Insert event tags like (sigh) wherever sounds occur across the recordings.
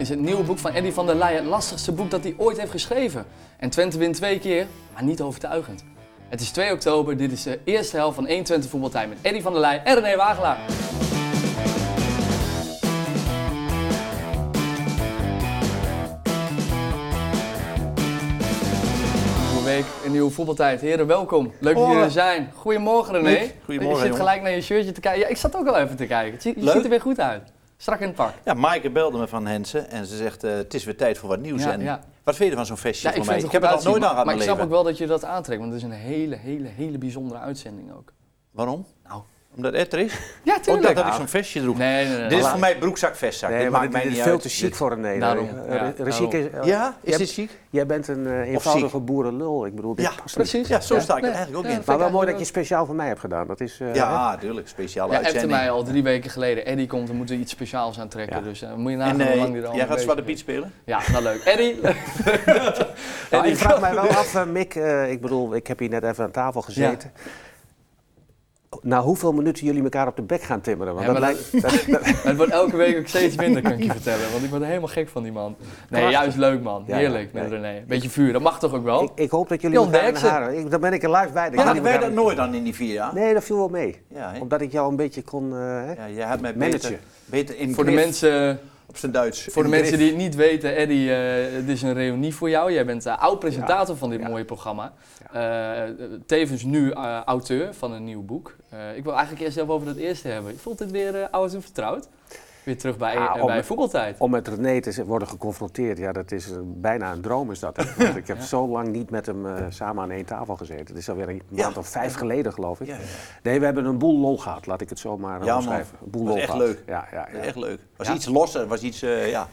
is het nieuwe boek van Eddy van der Leyen het lastigste boek dat hij ooit heeft geschreven. En Twente wint twee keer, maar niet overtuigend. Het is 2 oktober, dit is de eerste helft van 1 Twente voetbaltijd met Eddy van der Leyen en René Wagelaar. Week, een nieuwe voetbaltijd. Heren, welkom. Leuk dat jullie er zijn. Goedemorgen René. Goedemorgen, Je zit jongen. gelijk naar je shirtje te kijken. Ja, ik zat ook al even te kijken. Je ziet er weer goed uit. Strak in het pak. Ja, Maaike belde me van Hensen en ze zegt eh, het is weer tijd voor wat nieuws. Ja, en ja. Wat vind je van zo'n festje Ja, ik, voor vind mij? Ik heb het nog nooit aan gehad Maar ik snap ook wel dat je dat aantrekt, want het is een hele, hele, hele bijzondere uitzending ook. Waarom? Nou. Omdat Ed er is? (laughs) Ja, Ook tuurlijk. dat, dat ik zo'n vestje droeg. Nee, nee, nee. Dit is voor mij broekzak-vestzak. Nee, dit maar maakt mij dit is niet veel uit. te chic voor een Nederlander. Eh, ja, daarom. is- Ja, is jij- dit chic? Jij bent een eh, eenvoudige boerenlul. Ik bedoel, dit Ja, past niet. Precies. Ja, zo sta ik er eigenlijk ook Ja, in. Maar wel mooi dat je speciaal voor mij hebt gedaan. Dat is, eh, Ja, tuurlijk. Speciale Ja, uitzending. mij al drie weken geleden. Eddie komt, dan moeten we iets speciaals aantrekken. Ja. Dus eh, moet je nagaan hoe lang die al jij gaat Zwarte Piet is. spelen? Ja, nou leuk. Eddie. (laughs) Nou, ik vraag mij wel af, Mick. ik bedoel, ik heb hier net even aan tafel gezeten. Na hoeveel minuten jullie elkaar op de bek gaan timmeren? Want Ja, dat maar lijkt, dat- dat- (laughs) Het wordt elke week ook steeds (laughs) minder, kan ik je vertellen. Want ik word helemaal gek van die man. Nee, Prachtig. juist leuk man. Ja, Heerlijk ja, met nee. René. Beetje vuur, dat mag toch ook wel? ik, ik hoop dat jullie Jan elkaar. Ik, dan ben ik er live bij. dat Maar jullie wij elkaar- dat nooit dan in die vier jaar? Nee, dat viel wel mee. Ja, hè? Omdat ik jou een beetje kon... eh, hè? ja, jij hebt mij Managen. beter, beter in Voor de, mensen, op zijn Duits. voor de mensen die het niet weten, Eddie, eh, het is een reunie voor jou. Jij bent uh, oud-presentator van dit Ja. mooie programma. Eh, tevens nu eh, auteur van een nieuw boek. Eh, ik wil eigenlijk eerst even over dat eerste hebben. Voelt het weer eh, oud en vertrouwd? Weer terug bij, Ja, eh, om- bij voetbaltijd. Om met René te worden geconfronteerd, ja, dat is eh, bijna een droom is dat. (laughs) Want ik heb zo lang niet met hem eh, samen aan één tafel gezeten. Het is alweer een maand of vijf geleden, geloof ik. Nee, we hebben een boel lol gehad, laat ik het zo maar omschrijven. Een boel Was lol echt gehad. leuk. Ja, ja. Echt leuk. was iets losser, was iets, eh, ja.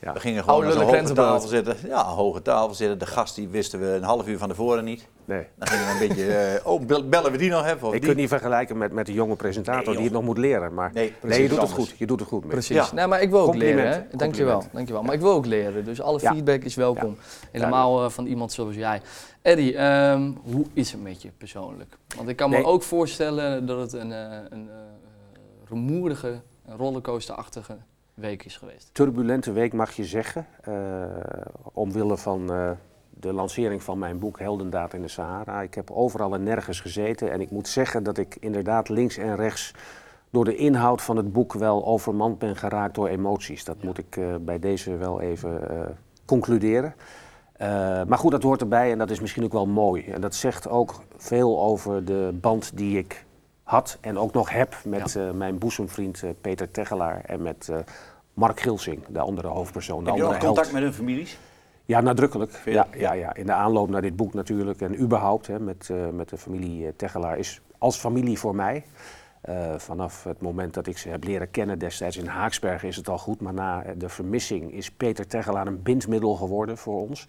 Ja. We gingen gewoon aan lullen hoge tafel zitten. Ja, een hoge tafel zitten. De gast die wisten we een half uur van tevoren niet. Nee. Dan gingen we een beetje, eh, oh, bel- bellen we die nog even? Of Ik die? kan het niet vergelijken met, met de jonge presentator Nee, die het nog moet leren. Maar Nee, je doet het goed. Je doet het goed. Precies. Ja. Nee, maar ik wil ook leren. Hè? Dankjewel. Dankjewel. Maar ik wil ook leren. Dus alle Ja. feedback is welkom. Helemaal eh, van iemand zoals jij. Eddie, ehm, hoe is het met je persoonlijk? Want ik kan me Nee. ook voorstellen dat het een, eh, een eh, rumoerige, een rollercoasterachtige week is geweest. Turbulente week mag je zeggen. eh, omwille van eh, de lancering van mijn boek Heldendaad in de Sahara. Ik heb overal en nergens gezeten. En ik moet zeggen dat ik inderdaad links en rechts door de inhoud van het boek wel overmand ben geraakt door emoties. Dat moet ik eh, bij deze wel even concluderen. Maar goed, dat hoort erbij en dat is misschien ook wel mooi. En dat zegt ook veel over de band die ik had en ook nog heb met eh, mijn boezemvriend eh, Peter Tegelaar en met eh, Mark Gilsing, de andere hoofdpersoon, de Heb je nog contact met hun families? Ja, nadrukkelijk. Veel, Ja, ja. ja. In de aanloop naar dit boek natuurlijk en überhaupt hè, met, eh, met de familie Tegelaar is als familie voor mij. Eh, vanaf het moment dat ik ze heb leren kennen destijds in Haaksbergen is het al goed. Maar na de vermissing is Peter Tegelaar een bindmiddel geworden voor ons.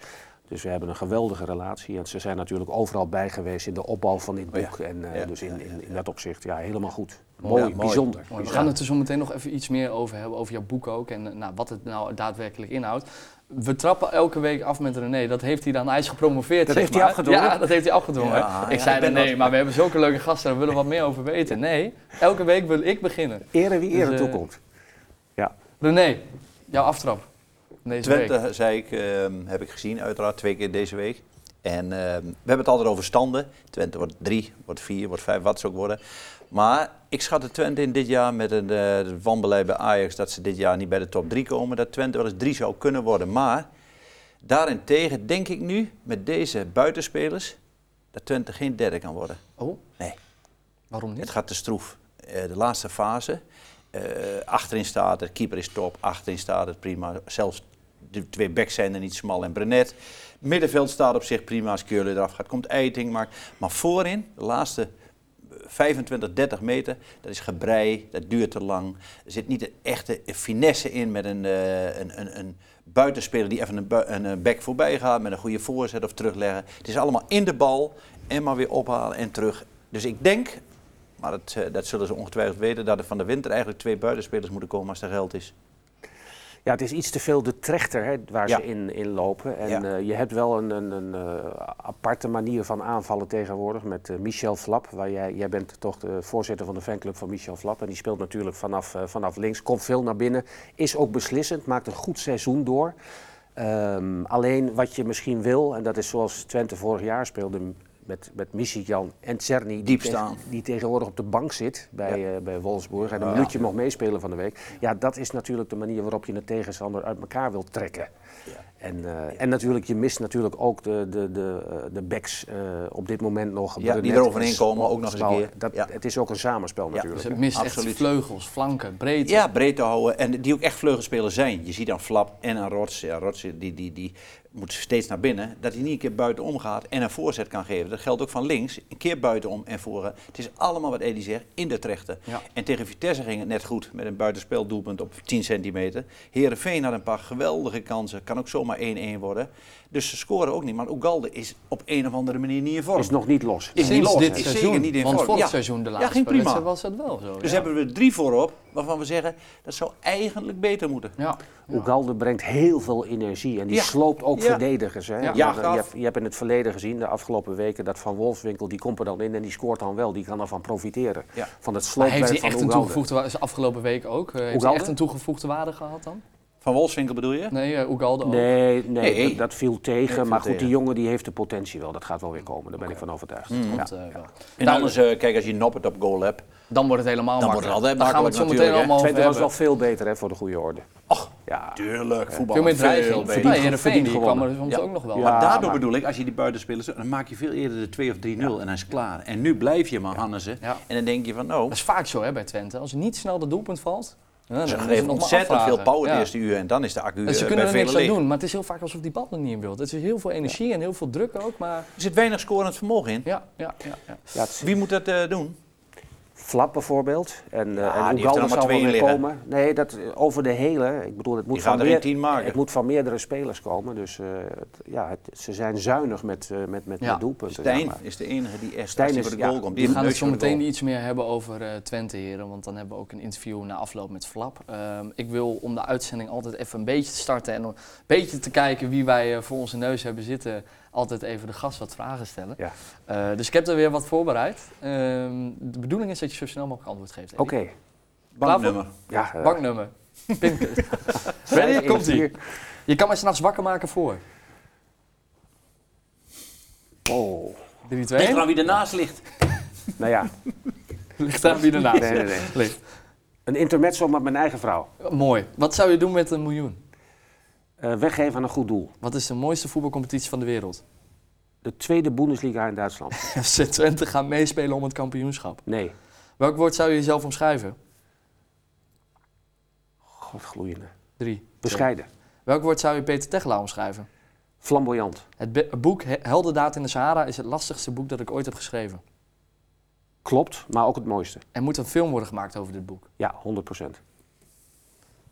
Dus we hebben een geweldige relatie. En ze zijn natuurlijk overal bij geweest in de opbouw van dit Oh ja. boek. En eh, Ja, dus in, in, dat opzicht, ja, helemaal goed. Mooi, bijzonder. Mooi, We gaan het er zo meteen nog even iets meer over hebben, over jouw boek ook. En eh, nou, wat het nou daadwerkelijk inhoudt. We trappen elke week af met René. Dat heeft hij dan. Hij is gepromoveerd. Dat zeg heeft hij afgedwongen? Ja, dat heeft hij afgedwongen. Ja, ik ja, zei René, wat- maar we hebben zulke leuke gasten. Daar willen we wat meer over weten. Nee, elke week wil ik beginnen. Ere wie ere Dus, eh, toekomt. Ja. René, jouw aftrap. Deze week. Twente, zei ik, ehm, heb ik gezien, uiteraard twee keer deze week. En ehm, we hebben het altijd over standen. Twente wordt drie, wordt vier, wordt vijf, wat ze ook worden. Maar ik schat de Twente in dit jaar met een eh, wanbeleid bij Ajax dat ze dit jaar niet bij de top drie komen. Dat Twente wel eens drie zou kunnen worden. Maar daarentegen denk ik nu met deze buitenspelers dat Twente geen derde kan worden. Oh, Nee. waarom niet? Het gaat te stroef. Eh, de laatste fase. eh, achterin staat het, keeper is top. Achterin staat het prima. Zelfs de twee backs zijn er niet smal en Brenet. Middenveld staat op zich prima als Keurle eraf gaat. Komt Eiting. Maar, maar voorin, de laatste 25, 30 meter, dat is gebrei. Dat duurt te lang. Er zit niet de echte finesse in met een, eh, een, een, een buitenspeler die even een, bu- een, een back voorbij gaat. Met een goede voorzet of terugleggen. Het is allemaal in de bal. En maar weer ophalen en terug. Dus ik denk maar dat, eh, dat zullen ze ongetwijfeld weten, dat er van de winter eigenlijk twee buitenspelers moeten komen als er geld is. Ja, het is iets te veel de trechter hè, waar Ja. ze in, in lopen. En Ja. eh, je hebt wel een, een, een eh, aparte manier van aanvallen tegenwoordig met eh, Michel Flap. Waar jij, jij bent toch de voorzitter van de fanclub van Michel Flap. En die speelt natuurlijk vanaf, vanaf links, komt veel naar binnen. Is ook beslissend, maakt een goed seizoen door. Ehm, alleen wat je misschien wil, en dat is zoals Twente vorig jaar speelde met, met Jan en Czerny, die, Diep staan. die tegenwoordig op de bank zit bij, Ja. eh, bij Wolfsburg en een Ja. minuutje mag meespelen van de week. Ja, dat is natuurlijk de manier waarop je een tegenstander uit elkaar wilt trekken. Ja. En, eh, en natuurlijk, je mist natuurlijk ook de, de, de, eh, de backs eh, op dit moment nog. die Brenet eroverheen en komen, ook nog eens een keer. Dat, Ja. Het is ook een samenspel Ja, natuurlijk. Dus het mist Absoluut. echt vleugels, flanken, breedte. Ja, breed te houden. En die ook echt vleugelspelers zijn. Je ziet dan Flap en een Rots. Ja, Rots die, die, die moet steeds naar binnen. Dat hij niet een keer buitenom gaat en een voorzet kan geven. Dat geldt ook van links. Een keer buitenom en voren. Het is allemaal wat Eddie zegt, in de trechten. Ja. En tegen Vitesse ging het net goed. Met een buitenspeldoelpunt op 10 centimeter. Herenveen had een paar geweldige kansen. Kan ook zomaar 1-1 worden. Dus ze scoren ook niet. Maar Ugalde is op een of andere manier niet in vorm. Is nog niet los. Is niet los, dit is seizoen. zeker niet in Want vorm. vorig Ja. seizoen de Ja, laatste ging prima. was het wel zo. Dus ja. hebben we drie voorop waarvan we zeggen dat zou eigenlijk beter moeten. Ja. Ugalde brengt heel veel energie en die Ja. sloopt ook Ja. verdedigers. Hè? Ja. Want, Ja, je, hebt, je hebt in het verleden gezien, de afgelopen weken, dat Van Wolfswinkel, die komt er dan in en die scoort dan wel. Die kan ervan profiteren. Ja. Van het Maar sloopwerk heeft hij van echt een toegevoegde waarde, is afgelopen week ook, eh, heeft hij echt een toegevoegde waarde gehad dan? Van Wolfswinkel bedoel je? Nee, uh, Ugalde ook. Nee, nee, Nee. Dat, dat viel tegen. maar goed, tegen. die jongen die heeft de potentie wel. Dat gaat wel weer komen, daar ben ik van overtuigd. Mm. Ja. Want, eh, wel. En Nou, anders, eh, kijk, als je Noppert op goal hebt. Dan wordt het helemaal Dan wordt het altijd Daar gaan we het zo makkelijk meteen allemaal over Twente was wel veel beter hè, voor de goede orde. Och, Ja, tuurlijk, voetbal. Veel meer dreiging. beter. Verdient- Ja, verdient die gewonnen. kwam er soms Ja. ook nog wel. Ja. Maar daardoor maar- bedoel ik, als je die buitenspelers, dan maak je veel eerder de 2 of 3-0 en dan is het klaar. En nu blijf je maar Hannessen. Ja. En dan denk je van, nou, Dat is vaak zo hè, bij Twente. Als er niet snel de doelpunt valt, ja, ze geven ontzettend veel power het Ja. eerste uur en dan is de accu En ze eh, kunnen bij er niks aan doen, maar het is heel vaak alsof die bal er niet in wil. Het is heel veel energie en heel veel druk ook, maar Er zit weinig scorend vermogen in. ja, ja, ja. ja. ja het, Wie moet dat eh, doen? Flap bijvoorbeeld. En, Ja, eh die en er Ugalde zal weer liggen. komen. Nee, dat, over de hele. Ik bedoel, het moet, Die van er meer- 10 maken. het moet van meerdere spelers komen. Dus eh, het- ja, het- ze zijn zuinig met, eh, met, met, Ja. met doelpunten. Stijn zeg maar. is de enige die echt Stijn is- voor de goal ja, komt. We gaan het zo meteen iets meer hebben over eh, Twente, heren. Want dan hebben we ook een interview na afloop met Flap. Ehm, ik wil om de uitzending altijd even een beetje te starten en een beetje te kijken wie wij voor onze neus hebben zitten. Altijd even de gast wat vragen stellen. Ja. Eh, dus ik heb er weer wat voorbereid. Ehm, de bedoeling is dat je zo snel mogelijk antwoord geeft. Oké. Banknummer. Ja, eh, Banknummer. (laughs) Pincode. Ready? Komt ie. Je kan mij s'nachts wakker maken voor. 3, Oh. 2, Ligt er 1. aan wie ernaast ligt. Nou ja, (laughs) Ligt daar wie ernaast nee, nee, nee. ligt. Een intermezzo met mijn eigen vrouw. Mooi. Wat zou je doen met een miljoen? Eh, weggeven aan een goed doel. Wat is de mooiste voetbalcompetitie van de wereld? De tweede Bundesliga in Duitsland. (laughs) FC Twente gaat meespelen om het kampioenschap. Nee. Welk woord zou je jezelf omschrijven? Godgloeiende. Drie. Bescheiden. Welk woord zou je Peter Tegelaar omschrijven? Flamboyant. Het boek He- Heldendaad in de Sahara is het lastigste boek dat ik ooit heb geschreven. Klopt, maar ook het mooiste. Er moet een film worden gemaakt over dit boek. Ja, 100%.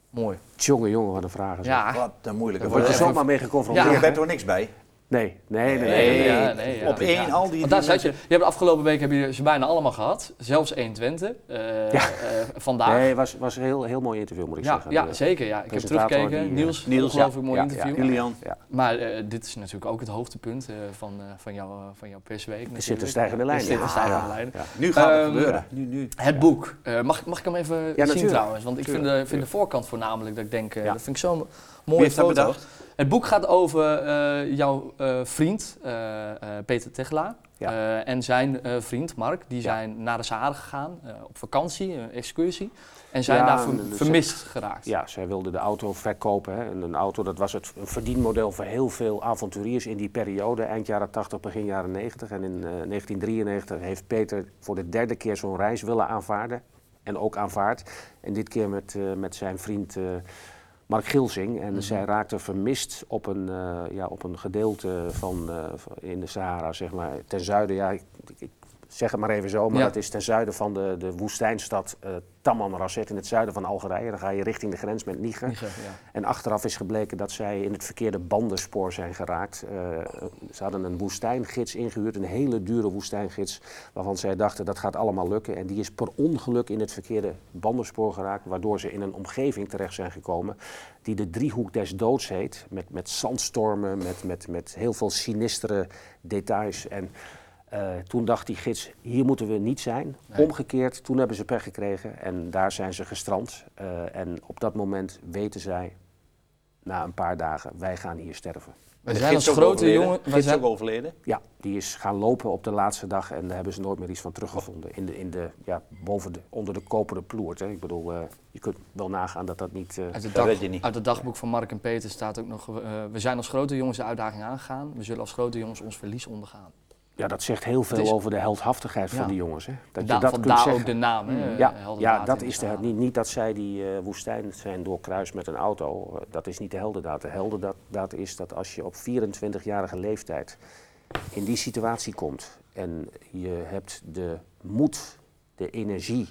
Mooi. Tjonge jongen, wat een vraag. is. Ja. Wat een moeilijke Daar word je vraag. zomaar mee geconfronteerd. Ja. Je bent er niks bij. Nee, nee, nee. nee, Nee, nee, nee. ja, nee, ja. Op één, al die... Want daar zat je. Je hebt de afgelopen week heb je ze bijna allemaal gehad. Zelfs één Twente. eh, Ja. eh, vandaag. Nee, was, was een heel, heel mooi interview, moet ik ja, zeggen. ja, De- zeker. Ja. Ik heb teruggekeken. die, eh, Niels, Niels, ongelooflijk mooi ja, interview. ja. Julian. Maar eh, dit is natuurlijk ook het hoogtepunt eh, van, eh, van, jou, van jouw persweek. Er zit een stijgende lijn. Er zit een stijgende Ja, lijn. ja. Nu gaat het Ehm, gebeuren. Nu, nu. Het boek. Eh, mag, mag ik hem even zien natuurlijk. trouwens? Want ik vind de, Tuurlijk, vind de voorkant voornamelijk dat ik denk, eh, Ja. dat vind ik Wie mooie heeft dat foto. bedacht? Het boek gaat over eh, jouw eh, vriend eh, Peter Ja. eh, en zijn vriend Mark. Die Ja. zijn naar de Sahara gegaan op vakantie, een excursie. En zijn Ja, daar ver- dus- vermist geraakt. Ja, zij wilde de auto verkopen. Hè. En een auto, dat was het verdienmodel voor heel veel avonturiers in die periode, eind jaren 80, begin jaren 90. En in eh, 1993 heeft Peter voor de derde keer zo'n reis willen aanvaarden. En ook aanvaard. En dit keer met, met zijn vriend Mark Gilsing. En Mhm. zij raakte vermist op een, eh, ja, op een gedeelte van, eh, van- in de Sahara, zeg maar, ten zuiden. Ja, ik, ik, zeg het maar even zo, maar Ja. dat is ten zuiden van de, de woestijnstad uh, Tamanrasset in het zuiden van Algerije. Dan ga je richting de grens met Niger. Niger, ja. En achteraf is gebleken dat zij in het verkeerde bandenspoor zijn geraakt. Uh, ze hadden een woestijngids ingehuurd, een hele dure woestijngids, waarvan zij dachten dat gaat allemaal lukken. En die is per ongeluk in het verkeerde bandenspoor geraakt, waardoor ze in een omgeving terecht zijn gekomen die de driehoek des doods heet. Met, met zandstormen, met, met, met heel veel sinistere details. En uh, toen dacht die gids, hier moeten we niet zijn. Nee. Omgekeerd, toen hebben ze pech gekregen en daar zijn ze gestrand. Uh, en op dat moment weten zij, na een paar dagen, wij gaan hier sterven. De zijn als grote overleden? jongen... Gids zijn, ook overleden? Ja, die is gaan lopen op de laatste dag en daar hebben ze nooit meer iets van teruggevonden. In de, in de, ja, boven de, onder de koperen ploert. Hè. Ik bedoel, uh, je kunt wel nagaan dat dat niet... Uh, uit, het Dat dag- weet je niet. uit het dagboek van Mark en Peter staat ook nog... eh, we zijn als grote jongens de uitdaging aangegaan. We zullen als grote jongens ons verlies ondergaan. Ja, dat zegt heel veel is- over de heldhaftigheid Ja. van die jongens. Hè. Dat Da- je dat kunt ook zeggen. de naam, hè? Ja, Heldendaad ja in dat is de, niet, niet dat zij die eh, woestijn zijn doorkruist met een auto. Eh, dat is niet de heldendaad. De heldendaad is dat als je op 24-jarige leeftijd in die situatie komt en je hebt de moed, de energie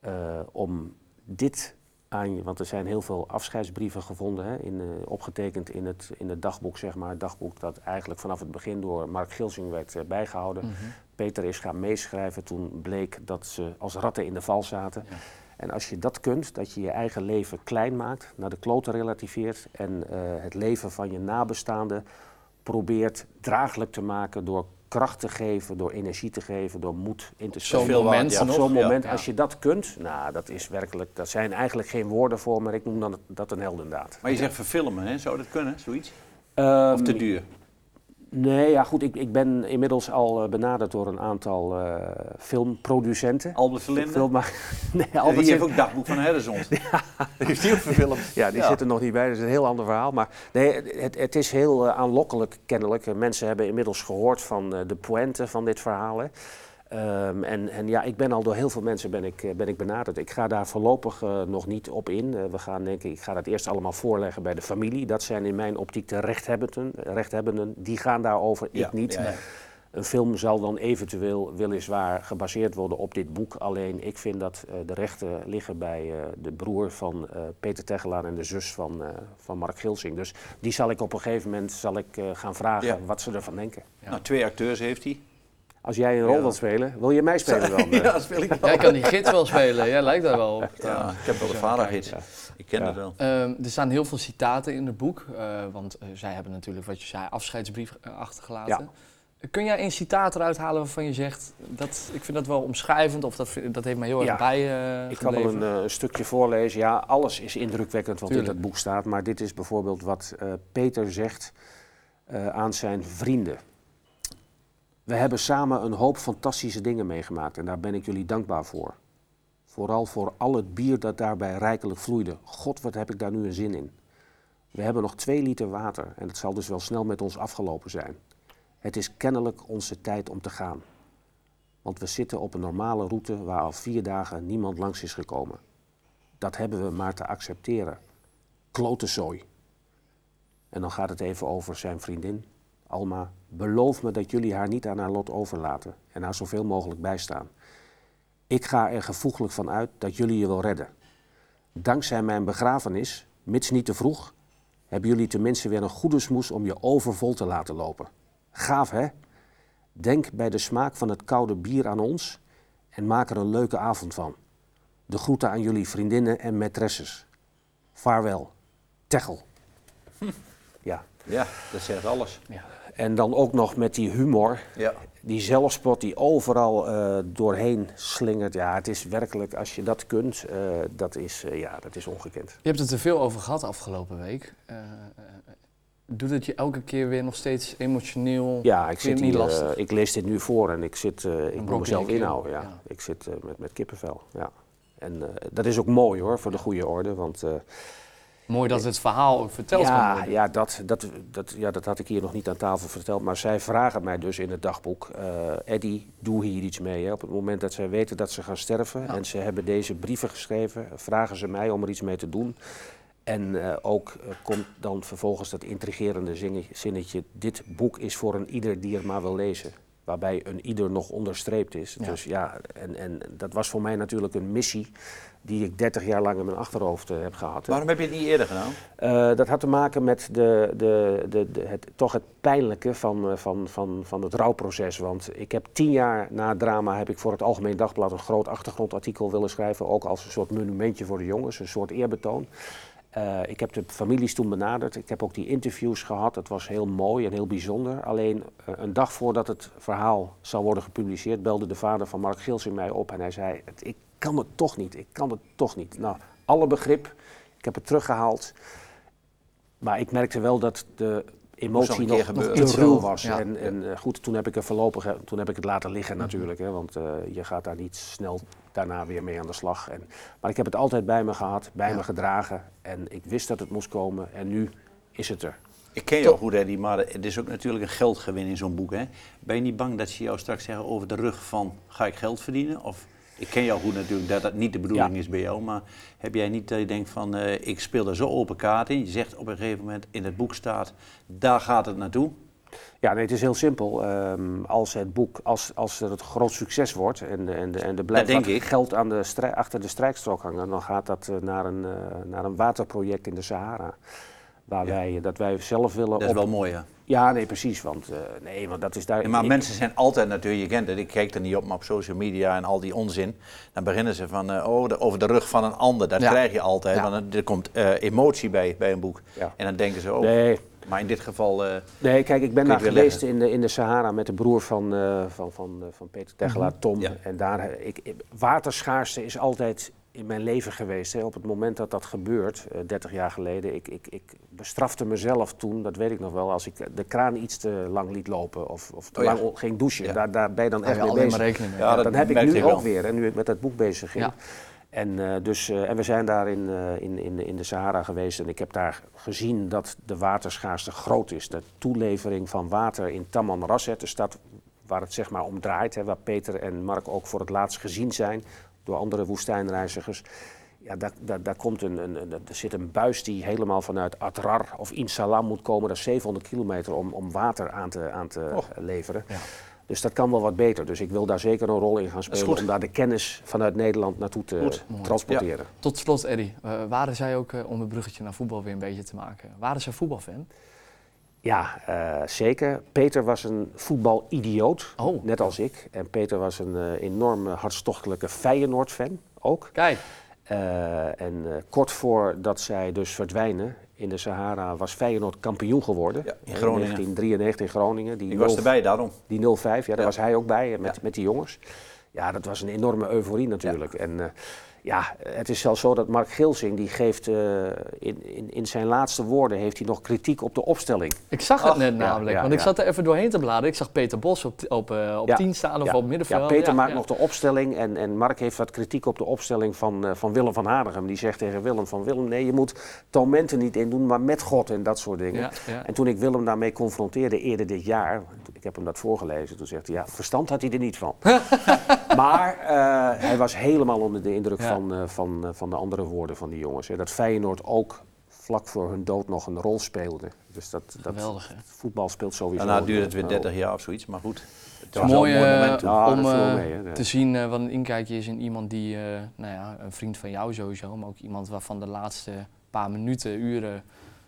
eh, om dit aan je, want er zijn heel veel afscheidsbrieven gevonden, hè, in, eh, opgetekend in het, in het dagboek, zeg maar. Het dagboek dat eigenlijk vanaf het begin door Mark Gilsing werd eh, bijgehouden. Mhm. Peter is gaan meeschrijven toen bleek dat ze als ratten in de val zaten. Ja. En als je dat kunt, dat je je eigen leven klein maakt, naar de kloten relativeert en eh, het leven van je nabestaanden probeert draaglijk te maken door kracht te geven, door energie te geven, door moed in te Zo'n. Veel waard, moment ja. Op zo'n moment, Ja. als je dat kunt, nou, dat is werkelijk, dat zijn eigenlijk geen woorden voor, maar ik noem dan dat een heldendaad. Maar je zegt verfilmen, hè? zou dat kunnen, zoiets? Ehm, Of te duur? Nee, ja goed, ik, ik ben inmiddels al eh, benaderd door een aantal eh, filmproducenten. Albert Verlinde? Film, (laughs) nee, Ja, Albert (laughs) die heeft ook dagboek van Herrenzond. Die heeft ook verfilmd. Ja, die Ja. zit er nog niet bij. Dat is een heel ander verhaal. Maar nee, het, het is heel eh, aanlokkelijk kennelijk. Mensen hebben inmiddels gehoord van de pointe van dit verhaal. Hè. Ehm, en, en ja, ik ben al door heel veel mensen ben ik, eh, ben ik benaderd. Ik ga daar voorlopig eh, nog niet op in. Eh, we gaan denk ik, ga dat eerst allemaal voorleggen bij de familie. Dat zijn in mijn optiek de rechthebbenden. rechthebbenden. Die gaan daarover, Ja, ik niet. ja, ja. Een film zal dan eventueel weliswaar gebaseerd worden op dit boek. Alleen ik vind dat de rechten liggen bij de broer van Peter Tegelaar en de zus van, van Mark Gilsing. Dus die zal ik op een gegeven moment zal ik, gaan vragen wat ze ervan denken. Nou, twee acteurs heeft hij. Als jij een rol Ja. wilt spelen, wil je mij spelen dan? (laughs) eh? ja, dat speel ik (laughs) wel. Jij kan die gids wel spelen, jij lijkt daar wel op. Ja, ik heb wel de vadergids. Ja. Ik ken Ja. het wel. Ehm, er staan heel veel citaten in het boek, eh, want eh, zij hebben natuurlijk, wat je zei, afscheidsbrief eh, achtergelaten. Kun jij een citaat eruit halen waarvan je zegt, dat, ik vind dat wel omschrijvend of dat, dat heeft mij heel erg Ja. bij eh, Ik kan wel een, eh, stukje voorlezen. Ja, alles is indrukwekkend wat Tuurlijk. in dat boek staat. Maar dit is bijvoorbeeld wat eh, Peter zegt eh, aan zijn vrienden. We hebben samen een hoop fantastische dingen meegemaakt en daar ben ik jullie dankbaar voor. Vooral voor al het bier dat daarbij rijkelijk vloeide. God, wat heb ik daar nu een zin in. We hebben nog twee liter water en het zal dus wel snel met ons afgelopen zijn. Het is kennelijk onze tijd om te gaan. Want we zitten op een normale route waar al vier dagen niemand langs is gekomen. Dat hebben we maar te accepteren. Klote zooi. En dan gaat het even over zijn vriendin, Alma. Beloof me dat jullie haar niet aan haar lot overlaten en haar zoveel mogelijk bijstaan. Ik ga er gevoeglijk van uit dat jullie je wel redden. Dankzij mijn begrafenis, mits niet te vroeg, hebben jullie tenminste weer een goede smoes om je overvol te laten lopen. Gaaf hè? Denk bij de smaak van het koude bier aan ons en maak er een leuke avond van. De groeten aan jullie vriendinnen en maîtresses. Vaarwel, Techel. (laughs) Ja, Ja, dat zegt alles. Ja. En dan ook nog met die humor, Ja. die zelfspot die overal eh, doorheen slingert. Ja, het is werkelijk, als je dat kunt, eh, dat, is, eh, ja, dat is ongekend. Je hebt het er veel over gehad afgelopen week. Eh, eh, doet het je elke keer weer nog steeds emotioneel? Ja, ik, zit niet hier, lastig? ik lees dit nu voor en ik, zit, eh, ik moet mezelf inhouden. Ja. ja. Ik zit met, met kippenvel. Ja. En eh, dat is ook mooi hoor, voor de goede orde. Want eh, Mooi dat het verhaal ook verteld kan ja, worden. ja, dat, dat, dat, ja, dat had ik hier nog niet aan tafel verteld. Maar zij vragen mij dus in het dagboek: eh Eddie, doe hier iets mee. Hè. Op het moment dat zij weten dat ze gaan sterven Ja. en ze hebben deze brieven geschreven, vragen ze mij om er iets mee te doen. En eh, ook eh, komt dan vervolgens dat intrigerende zinnetje: Dit boek is voor een ieder die er maar wil lezen. Waarbij een ieder nog onderstreept is. Ja. Dus ja, en, en dat was voor mij natuurlijk een missie die ik 30 jaar lang in mijn achterhoofd eh, heb gehad. Waarom heb je het niet eerder gedaan? Eh, dat had te maken met de, de, de, de, het, toch het pijnlijke van, eh, van, van, van het rouwproces. Want ik heb tien jaar na het drama heb ik voor het Algemeen Dagblad een groot achtergrondartikel willen schrijven. Ook als een soort monumentje voor de jongens, een soort eerbetoon. Eh, ik heb de families toen benaderd. Ik heb ook die interviews gehad. Het was heel mooi en heel bijzonder. Alleen eh, een dag voordat het verhaal zou worden gepubliceerd, belde de vader van Mark Gilsing mij op. En hij zei: "Het- Ik kan het toch niet. Ik kan het toch niet. Nou, alle begrip. Ik heb het teruggehaald. Maar ik merkte wel dat de emotie nog, nog te ruw was. ja. En, en eh, goed, toen heb ik er voorlopig, toen heb ik het laten liggen natuurlijk. Hè, want eh, je gaat daar niet snel daarna weer mee aan de slag. En, maar ik heb het altijd bij me gehad, bij Ja. me gedragen. En ik wist dat het moest komen en nu is het er. Ik ken jou goed, Eddie, maar het is ook natuurlijk een geldgewin in zo'n boek. Hè? Ben je niet bang dat ze jou straks zeggen over de rug van ga ik geld verdienen? Of ik ken jou goed natuurlijk dat dat niet de bedoeling Ja. is bij jou, maar heb jij niet dat je denkt van eh, ik speel er zo open kaart in? Je zegt op een gegeven moment in het boek staat, daar gaat het naartoe. Ja, nee, het is heel simpel. Ehm, als het boek, als, als er het groot succes wordt en, en, en er blijft wat geld aan de achter de strijkstrook hangen, dan gaat dat eh, naar, een, eh, naar een waterproject in de Sahara. Waar Ja. wij, dat wij zelf willen Dat is op- wel mooi, ja. Ja, nee, precies. Want, eh, nee, want dat is daar. Ja, maar ik- mensen zijn altijd natuurlijk, je kent het, ik kijk er niet op, maar op social media en al die onzin, dan beginnen ze van, eh, oh, de- over de rug van een ander. Dat Ja. krijg je altijd, want er komt eh, emotie bij, bij een boek. En dan denken ze, oh, Nee, maar in dit geval, nee, kijk, ik ben daar geweest in de, in de Sahara met de broer van, van, van, van Peter Tegelaar, Tom. Ja. En daar, ik- waterschaarste is altijd in mijn leven geweest. Hè. Op het moment dat dat gebeurt, eh, 30 jaar geleden, ik, ik, ik bestrafte mezelf toen, dat weet ik nog wel, als ik de kraan iets te lang liet lopen of, of te Oh lang ging douchen. Ja. Daar, daar ben je dan echt mee maar bezig. rekening mee. Ja, Ja, dat dan heb ik nu ik ook wel. weer, en nu ik met dat boek bezig ging. Ja. En, eh, dus, eh, en we zijn daar in, eh, in, in, in de Sahara geweest en ik heb daar gezien dat de waterschaarste groot is. De toelevering van water in Tamanrasset, de stad waar het zeg maar om draait, hè, waar Peter en Mark ook voor het laatst gezien zijn door andere woestijnreizigers. Ja, daar, daar, daar komt een, een, een- er zit een buis die helemaal vanuit Atrar of Insalam moet komen. Dat is 700 kilometer om, om water aan te, aan te Oh. leveren. Ja. Dus dat kan wel wat beter. Dus ik wil daar zeker een rol in gaan spelen om daar de kennis vanuit Nederland naartoe te Goed. Transporteren. Tot slot, Eddy. eh, waren zij ook, eh, om het bruggetje naar voetbal weer een beetje te maken, waren zij voetbalfan? Ja, eh, zeker. Peter was een voetbalidioot, Oh. net als ik. En Peter was een eh, enorme hartstochtelijke Feyenoord-fan ook. Kijk, Eh, en eh, kort voordat zij dus verdwijnen in de Sahara was Feyenoord kampioen geworden. Ja, in Groningen. 1993 in Groningen. Die ik was 0 erbij daarom. Die 0-5, ja, daar Ja. was hij ook bij met, Ja. met die jongens. Ja, dat was een enorme euforie natuurlijk. En eh, ja, het is zelfs zo dat Mark Gilsing, die geeft eh, in, in, in zijn laatste woorden, heeft hij nog kritiek op de opstelling. ik zag het Ach, net namelijk, ja, want ik zat er even doorheen te bladeren. Ik zag Peter Bos op, op, eh, op 10 staan of op middenveld. Ja, Peter maakt nog de opstelling en, en Mark heeft wat kritiek op de opstelling van, eh, van Willem van Hanegem. Die zegt tegen Willem van Willem, nee, je moet Talmenten niet indoen, maar met God en dat soort dingen. En toen ik Willem daarmee confronteerde eerder dit jaar, ik heb hem dat voorgelezen, toen zegt hij, ja, verstand had hij er niet van. (laughs) maar hij was helemaal onder de indruk Ja. Van, eh, van, eh, van de andere woorden van die jongens. Hè. Dat Feyenoord ook vlak voor hun dood nog een rol speelde. Dus dat, dat Geweldig, hè? voetbal speelt sowieso. Daarna een- duurde het weer een 30 rol. jaar of zoiets, maar goed. Het was mooi een mooi eh, moment om mee, hè. te zien wat een inkijkje is in iemand die, eh, nou ja, een vriend van jou sowieso, maar ook iemand waarvan de laatste paar minuten, uren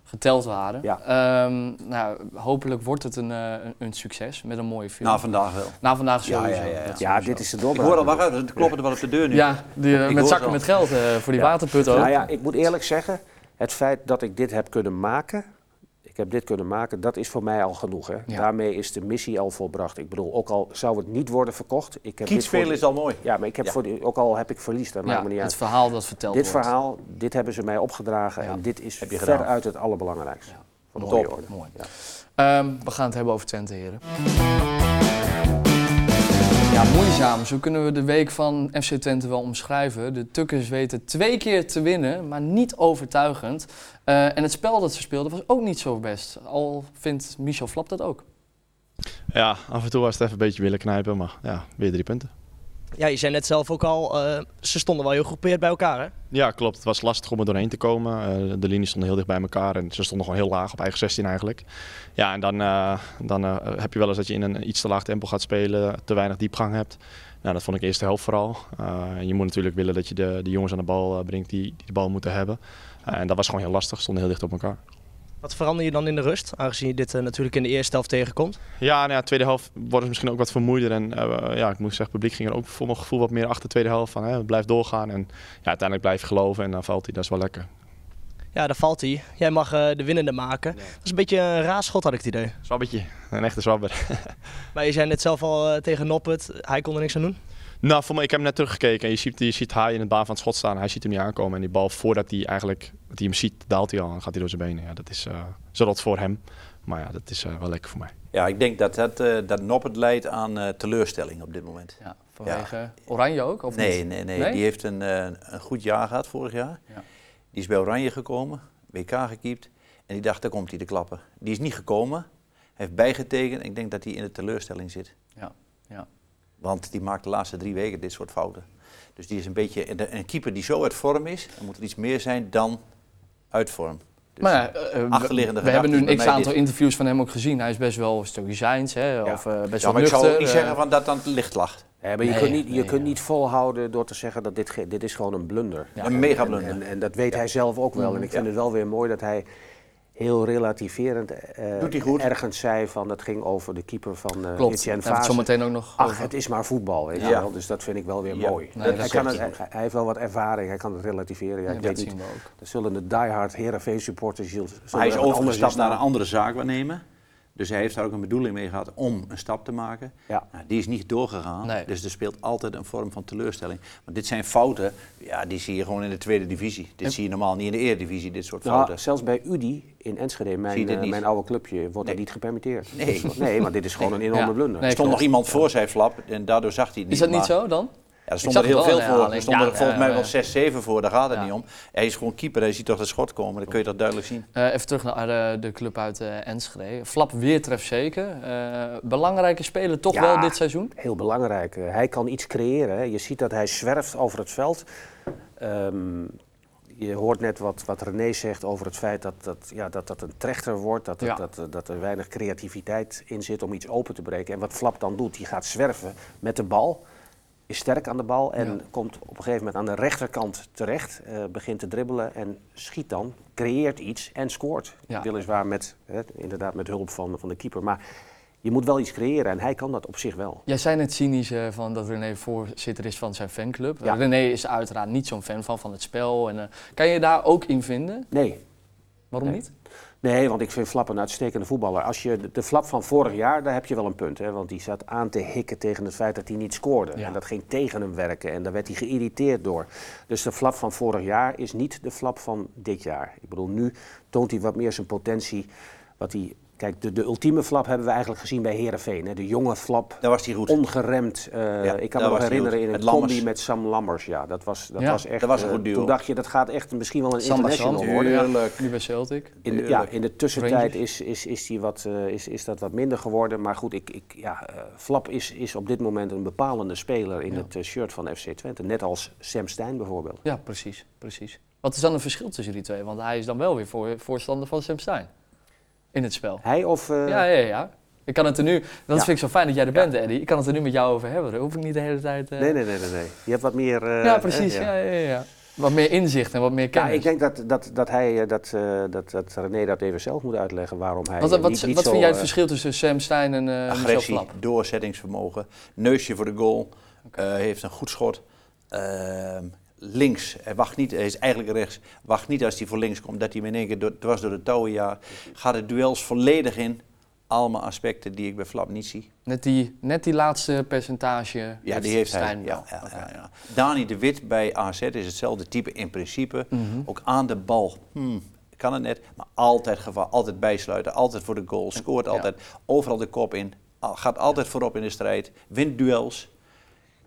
geteld waren. Ja. Ehm, nou, hopelijk wordt het een, eh, een, een succes met een mooie film. Na vandaag wel. Na vandaag Ja, sowieso. ja, ja, ja. Ja, sowieso. dit is de Ik doorbraak. hoor al, wacht even, er kloppen er wel op de deur nu. Ja, die, eh, Ik met zakken met geld eh, voor die Ja. waterput ook. Nou ja, ik moet eerlijk zeggen, het feit dat ik dit heb kunnen maken, ik heb dit kunnen maken, dat is voor mij al genoeg. Hè. Ja. Daarmee is de missie al volbracht. Ik bedoel, ook al zou het niet worden verkocht, ik heb dit spelen is al mooi. Ja, maar ik heb Ja. voor die, ook al heb ik verlies, dat Ja, maakt me niet het verhaal dat verteld Dit wordt. verhaal, dit hebben ze mij opgedragen Ja. en dit is veruit het allerbelangrijkste. Ja. Van de Mooi, goede orde. mooi. Ja. Ehm, we gaan het hebben over Twente, heren. Ja, moeizaam. Zo kunnen we de week van FC Twente wel omschrijven. De Tukkers weten twee keer te winnen, maar niet overtuigend. Eh, en het spel dat ze speelden was ook niet zo best. Al vindt Michel Flap dat ook. Ja, af en toe was het even een beetje willen knijpen, maar ja, weer drie punten. Ja, je zei net zelf ook al, uh, ze stonden wel heel gegroepeerd bij elkaar, hè? Ja, klopt. Het was lastig om er doorheen te komen. Uh, de linies stonden heel dicht bij elkaar en ze stonden gewoon heel laag op eigen 16 eigenlijk. Ja, en dan, uh, dan heb je wel eens dat je in een iets te laag tempo gaat spelen, te weinig diepgang hebt. Nou, dat vond ik de eerste helft vooral. je moet natuurlijk willen dat je de, de jongens aan de bal brengt die, die de bal moeten hebben. en dat was gewoon heel lastig, stonden heel dicht op elkaar. Wat verander je dan in de rust, aangezien je dit uh, natuurlijk in de eerste helft tegenkomt? Ja, nou ja, tweede helft wordt het misschien ook wat vermoeider. En uh, ja, ik moet zeggen, het publiek ging er ook voor mijn gevoel wat meer achter de tweede helft van. Hè, blijf doorgaan en ja, uiteindelijk blijf geloven en dan valt hij. Dat is wel lekker. Ja, daar valt hij. Jij mag uh, de winnende maken. Ja. Dat is een beetje een raar schot, had ik het idee. Zwabbetje, een echte zwabber. (laughs) maar je zei net zelf al tegen Noppet, hij kon er niks aan doen? Nou, voor mij, ik heb hem net teruggekeken en je ziet, je ziet hij in het baan van het schot staan. Hij ziet hem niet aankomen en die bal voordat hij eigenlijk dat hij hem ziet, daalt hij al en gaat hij door zijn benen. Ja, dat is uh, zodat voor hem. Maar ja, dat is uh, wel lekker voor mij. Ja, ik denk dat, dat, uh, dat Noppert leidt aan uh, teleurstelling op dit moment. Ja, vanwege ja. Oranje ook? Of nee, niet? nee, nee, nee. Die heeft een, een goed jaar gehad vorig jaar. Ja. Die is bij Oranje gekomen, WK gekiept. En die dacht, daar komt hij te klappen. Die is niet gekomen. Hij heeft bijgetekend. Ik denk dat hij in de teleurstelling zit. Ja, ja. Want die maakt de laatste drie weken dit soort fouten. Dus die is een beetje een keeper die zo uit vorm is, dan moet er iets meer zijn dan uit vorm. Dus maar ja, uh, achterliggende we, we hebben nu een x-aantal interviews van hem ook gezien. Hij is best wel stoïcijns, hè, ja. of uh, best ja, wel maar nuchter. ik zou niet zeggen van dat dan licht lag. Maar je nee, kunt niet, je nee, kunt niet volhouden door te zeggen dat dit, dit is gewoon een blunder. Ja, een mega blunder. En, en, en, dat weet hij zelf ook wel. En ik vind het wel weer mooi dat hij heel relativerend uh, ergens zei van dat ging over de keeper van uh, Klopt, Etienne Fase. zo meteen ook nog Ach, over. het is maar voetbal, weet je wel. Dus dat vind ik wel weer ja. mooi. Nee, hij, kan het, hij, hij, heeft wel wat ervaring, hij kan het relativeren. Ja, ik weet niet, dat zullen de diehard Heerenveen supporters... Hij is overgestapt naar een andere zaak waarnemen. Dus hij heeft daar ook een bedoeling mee gehad om een stap te maken. Ja. Nou, die is niet doorgegaan. Nee. Dus er speelt altijd een vorm van teleurstelling. Maar dit zijn fouten, ja, die zie je gewoon in de tweede divisie. Dit en... zie je normaal niet in de eredivisie, dit soort nou, fouten. Zelfs bij UDI in Enschede, mijn, uh, mijn oude clubje, wordt nee. niet gepermitteerd. Nee. nee, maar dit is gewoon nee. een enorme ja. blunder. er stond nog iemand voor zijn flap en daardoor zag hij het niet. Is dat niet maar... zo dan? Ja, er stonden er heel veel voor. Er stonden er volgens mij wel 6, 7 voor, daar gaat het niet om. Hij is gewoon keeper, hij ziet toch het schot komen, dan kun je dat duidelijk zien. Uh, even terug naar de, de club uit uh, Enschede. Flap weer trefzeker. Uh, belangrijke speler toch wel dit seizoen? heel belangrijk. hij kan iets creëren. Hè. Je ziet dat hij zwerft over het veld. Um, je hoort net wat, wat René zegt over het feit dat dat, ja, dat, dat een trechter wordt, dat, ja. dat, dat, dat er weinig creativiteit in zit om iets open te breken. En wat Flap dan doet, die gaat zwerven met de bal is sterk aan de bal en ja. komt op een gegeven moment aan de rechterkant terecht, uh, begint te dribbelen en schiet dan, creëert iets en scoort. Ja. Weliswaar met, hè, inderdaad met hulp van, van de keeper, maar je moet wel iets creëren en hij kan dat op zich wel. Jij zei net cynisch uh, van dat René voorzitter is van zijn fanclub. Ja. René is uiteraard niet zo'n fan van, van het spel. En, uh, kan je daar ook in vinden? Nee. Waarom nee. niet? Nee, want ik vind Flap een uitstekende voetballer. Als je de, de Flap van vorig jaar, daar heb je wel een punt. Hè? Want die zat aan te hikken tegen het feit dat hij niet scoorde. Ja. En dat ging tegen hem werken en daar werd hij geïrriteerd door. Dus de Flap van vorig jaar is niet de Flap van dit jaar. Ik bedoel, nu toont hij wat meer zijn potentie, wat hij Kijk, de, de ultieme flap hebben we eigenlijk gezien bij Herenveen. De jonge flap, daar was hij goed. ongeremd. Uh, ja, ik kan me nog herinneren in een combi met Sam Lammers. Ja, dat was, dat ja, was echt. Dat was een goed duo. Toen dacht je, dat gaat echt misschien wel een Sam international worden. Heerlijk. Nu bij Celtic. In de, ja, in de tussentijd is, is, is, die wat, uh, is, is dat wat minder geworden. Maar goed, ik, ik, ja, uh, Flap is, is op dit moment een bepalende speler in ja. het shirt van FC Twente. Net als Sam Stein bijvoorbeeld. Ja, precies, precies. Wat is dan een verschil tussen die twee? Want hij is dan wel weer voor, voorstander van Sam Stein in het spel. Hij of... Uh... Ja, ja, ja. Ik kan het er nu, dat ja. vind ik zo fijn dat jij er bent. Eddie. Ik kan het er nu met jou over hebben. Daar hoef ik niet de hele tijd... Uh... Nee, nee, nee, nee, nee. Je hebt wat meer... Uh, ja, precies. Ja. Ja, ja, ja. Wat meer inzicht en wat meer kennis. Ja, ik denk dat, dat, dat, hij, dat, uh, dat, dat René dat even zelf moet uitleggen waarom hij. Wat, wat, niet, niet wat zo, vind jij het verschil tussen Sam Stein en uh, Agressie, doorzettingsvermogen, neusje voor de goal, okay. heeft een goed schot. Ehm, links, hij wacht niet, hij is eigenlijk rechts, wacht niet als hij voor links komt, dat hij in één keer door, dwars door de touwen jaagt. Gaat de duels volledig in. Allemaal aspecten die ik bij Flap niet zie. Net die, net die laatste percentage. Ja, die heeft hij. Ja, ja, okay. ja. Dani de Wit bij AZ is hetzelfde type in principe. Mm -hmm. Ook aan de bal. Hmm, kan het net, maar altijd gevaar, altijd bijsluiten, altijd voor de goal, scoort altijd, overal de kop in, gaat altijd voorop in de strijd, wint duels.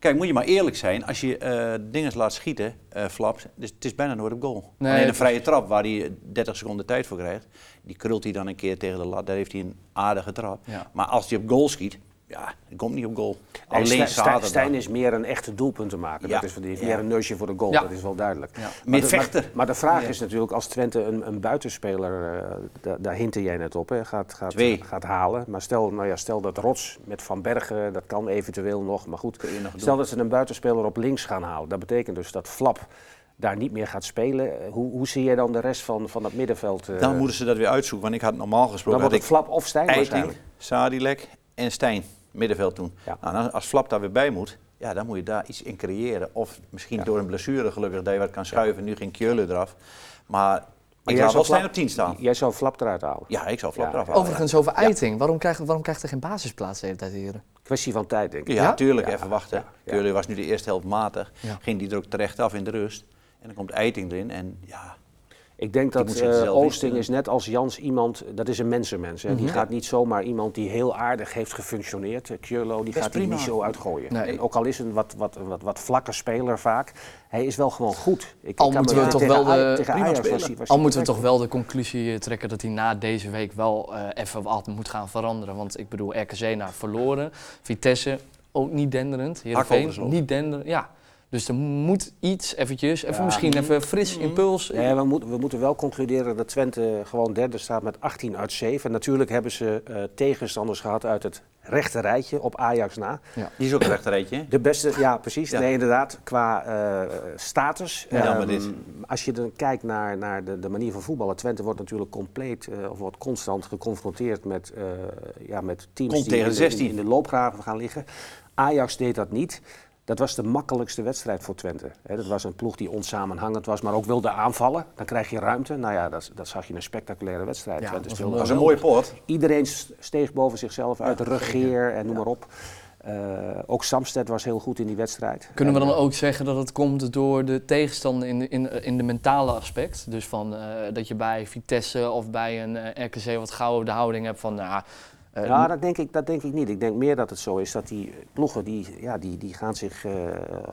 Kijk, moet je maar eerlijk zijn, als je uh, dingen laat schieten, uh, flaps, dus het is bijna nooit op goal. Nee, Alleen een vrije trap waar hij 30 seconden tijd voor krijgt, die krult hij dan een keer tegen de lat, daar heeft hij een aardige trap. Ja. Maar als hij op goal schiet, Ja, het komt niet op goal. Alleen Stijn- Stijn, zaterdag. Stijn is meer een echte doelpuntenmaker. Ja. Dat is, van die heeft Ja. meer een neusje voor de goal, Ja. dat is wel duidelijk. Ja. Maar de- vechter. Maar, maar de vraag is natuurlijk, als Twente een, een buitenspeler, eh, da- daar hintte jij net op, hè, gaat, gaat, Twee. gaat halen. Maar stel, nou ja, stel dat Rots met Van Bergen, dat kan eventueel nog. Maar goed, Kun je nog stel dat ze een buitenspeler op links gaan halen. Dat betekent dus dat Flap daar niet meer gaat spelen. Eh, Hoe, hoe zie jij dan de rest van, van dat middenveld? eh, Dan moeten ze dat weer uitzoeken, want ik had normaal dan gesproken... wordt had het ik Flap of Stijn Eiting. Sadilek en Stijn, middenveld toen. Ja. Nou, als Flap daar weer bij moet, ja, dan moet je daar iets in creëren. Of misschien Ja. door een blessure gelukkig dat je wat kan schuiven. Nu ging Keulen eraf. Maar ik jij zou wel op 10 staan. Jij zou Flap eruit halen. Ja, ik zou Flap Ja. eraf halen. Overigens over Eiting. Waarom, krijgt, waarom krijgt er geen basisplaats de hele tijd hier? Kwestie van tijd, denk ik. Ja, Ja? tuurlijk, Ja, even wachten. Keulen was nu de eerste helft matig. Ja. Ging die er ook terecht af in de rust. En dan komt Eiting erin. En ja, Ik denk dat eh, Oosting is net als Jans iemand, dat is een mensenmens. Hè. Die Mhm. gaat niet zomaar iemand die heel aardig heeft gefunctioneerd. eh, Kjurlo, die Best gaat hij prima. niet zo uitgooien. Nee. En ook al is een wat, wat, wat, wat vlakke speler vaak, hij is wel gewoon goed. Ik, Al ik moeten we toch tegen wel de- Aj- tegen prima Ajax speler. was hij- was Al moeten we toch wel de conclusie eh, trekken dat hij na deze week wel eh, even wat moet gaan veranderen. Want ik bedoel, RKC naar verloren. Vitesse ook niet denderend. Heerenveen niet denderend. Ja. Dus er moet iets eventjes, even Ja. misschien even fris impuls. Nee, we, moeten we moeten wel concluderen dat Twente gewoon derde staat met 18 uit 7. Natuurlijk hebben ze eh, tegenstanders gehad uit het rechte rijtje op Ajax na. die is ook een rechterrijtje. hè? De beste, ja precies. Ja. Nee, inderdaad, qua eh, status. Ja, Ehm, maar dit- Als je dan kijkt naar, naar de, de manier van voetballen. Twente wordt natuurlijk compleet, eh, of wordt constant geconfronteerd met, eh, ja, met teams Komt die tegen in, de, 16. in de loopgraven gaan liggen. Ajax deed dat niet. Dat was de makkelijkste wedstrijd voor Twente. Hè, dat was een ploeg die onsamenhangend was, maar ook wilde aanvallen. Dan krijg je ruimte. Nou ja, dat, dat zag je in een spectaculaire wedstrijd. Ja, Twente dat was speelde een een mooie pot. Iedereen steeg boven zichzelf uit, Ja, regeer en noem maar op. Eh, ook Samsted was heel goed in die wedstrijd. Kunnen we dan eh, ook zeggen dat het komt door de tegenstander in de, in, in de mentale aspect? Dus van, eh, dat je bij Vitesse of bij een eh, RKC wat gauw de houding hebt van... Nou, eh, Ja, dat denk, ik, dat denk ik niet. Ik denk meer dat het zo is dat die ploegen die, ja, die, die gaan zich eh,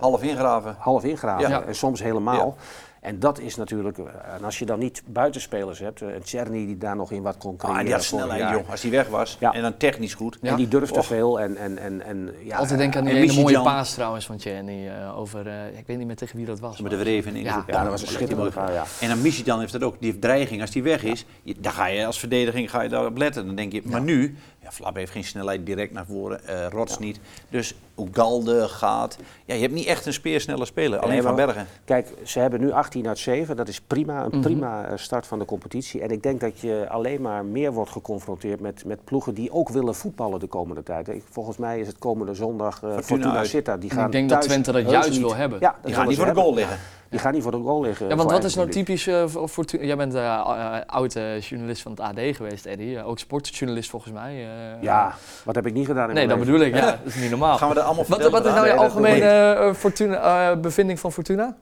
Half ingraven. half ingraven Ja. en soms helemaal. En dat is natuurlijk, eh, en als je dan niet buitenspelers hebt, eh, een Czerny die daar nog in wat kon creëren. Ah, die had snelheid, jaar. joh. Als die weg was. Ja. En dan technisch goed. Ja. En die durfde Och. veel en, en, en, en ja, altijd denken aan die en ene mooie paas trouwens van Tjerny eh, over... eh, ik weet niet meer tegen wie dat was. Met de wreven in. Ja. ja, dat was een schitterende ja. En dan mis je dan heeft dat ook. Die dreiging, als die weg is, je- dan ga je als verdediging ga je daarop letten. Dan denk je, maar nu, ja, Flap heeft geen snelheid direct naar voren, eh Rots niet. Dus Oegalde gaat. Ja, je hebt niet echt een speersnelle speler, alleen Nee, Van Bergen. Kijk, ze hebben nu 18 uit 7. Dat is prima, een Mhm. prima eh, start van de competitie. En ik denk dat je alleen maar meer wordt geconfronteerd met, met ploegen die ook willen voetballen de komende tijd. Ik- Volgens mij is het komende zondag eh Fortuna, uit. Sittard. Die En gaan ik denk dat Twente dat juist niet- wil hebben. Ja, Die gaan niet voor de goal liggen. Die gaan niet voor de goal liggen. Ja, want wat is nou typisch eh, voor Fortuna? Jij bent eh, eh, oud eh, journalist van het AD geweest, Eddie. Ook sportjournalist volgens mij. eh. Ja, wat heb ik niet gedaan in Nee, dat leven? bedoel ik. Ja, (laughs) dat is niet normaal. Gaan we dat allemaal Wat, wat is nou je algemene Fortuna, eh, bevinding van Fortuna?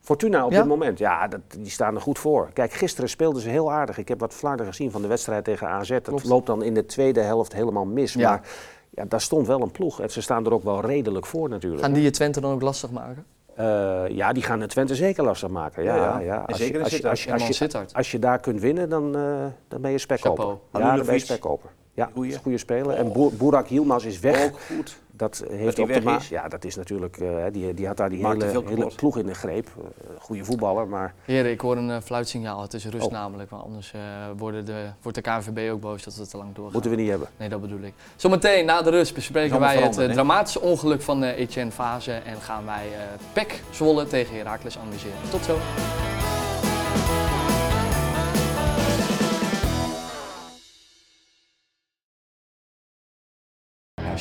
Fortuna op Ja? dit moment, ja, dat, die staan er goed voor. Kijk, gisteren speelden ze heel aardig. Ik heb wat flarden gezien van de wedstrijd tegen AZ. Dat Klopt. loopt dan in de tweede helft helemaal mis. Ja. Maar ja, daar stond wel een ploeg. En ze staan er ook wel redelijk voor natuurlijk. Gaan die je Twente dan ook lastig maken? Eh, ja, die gaan de Twente zeker lastig maken. Ja, Ja, ja, Als, zeker je, als, je, als, je, als, je, als je daar kunt winnen, dan, eh, dan ben je spekkoper. Ja, dan ben je spekkoper. Ja, goede speler. En Burak Yilmaz is weg. Ook goed. Dat heeft ook te is. Ja, dat is natuurlijk. eh, die, die had daar die Maakt hele, hele ploeg in de greep. Eh, goede voetballer, maar Heren, ik hoor een eh, fluitsignaal. Het is rust Oh. namelijk, want anders eh, worden de, wordt de KNVB ook boos dat we te lang doorgaan. moeten we niet hebben. Nee, dat bedoel ik. Zometeen na de rust bespreken wij het dramatische ongeluk van eh, Etienne Fase en gaan wij eh PEC Zwolle tegen Heracles analyseren. Tot zo.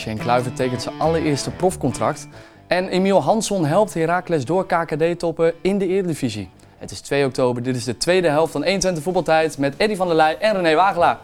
Shane Kluivert tekent zijn allereerste profcontract. En Emiel Hansson helpt Heracles door KKD-toppen in de Eredivisie. Het is 2 oktober, dit is de tweede helft van 21 voetbaltijd met Eddy van der Leij en René Wagelaar.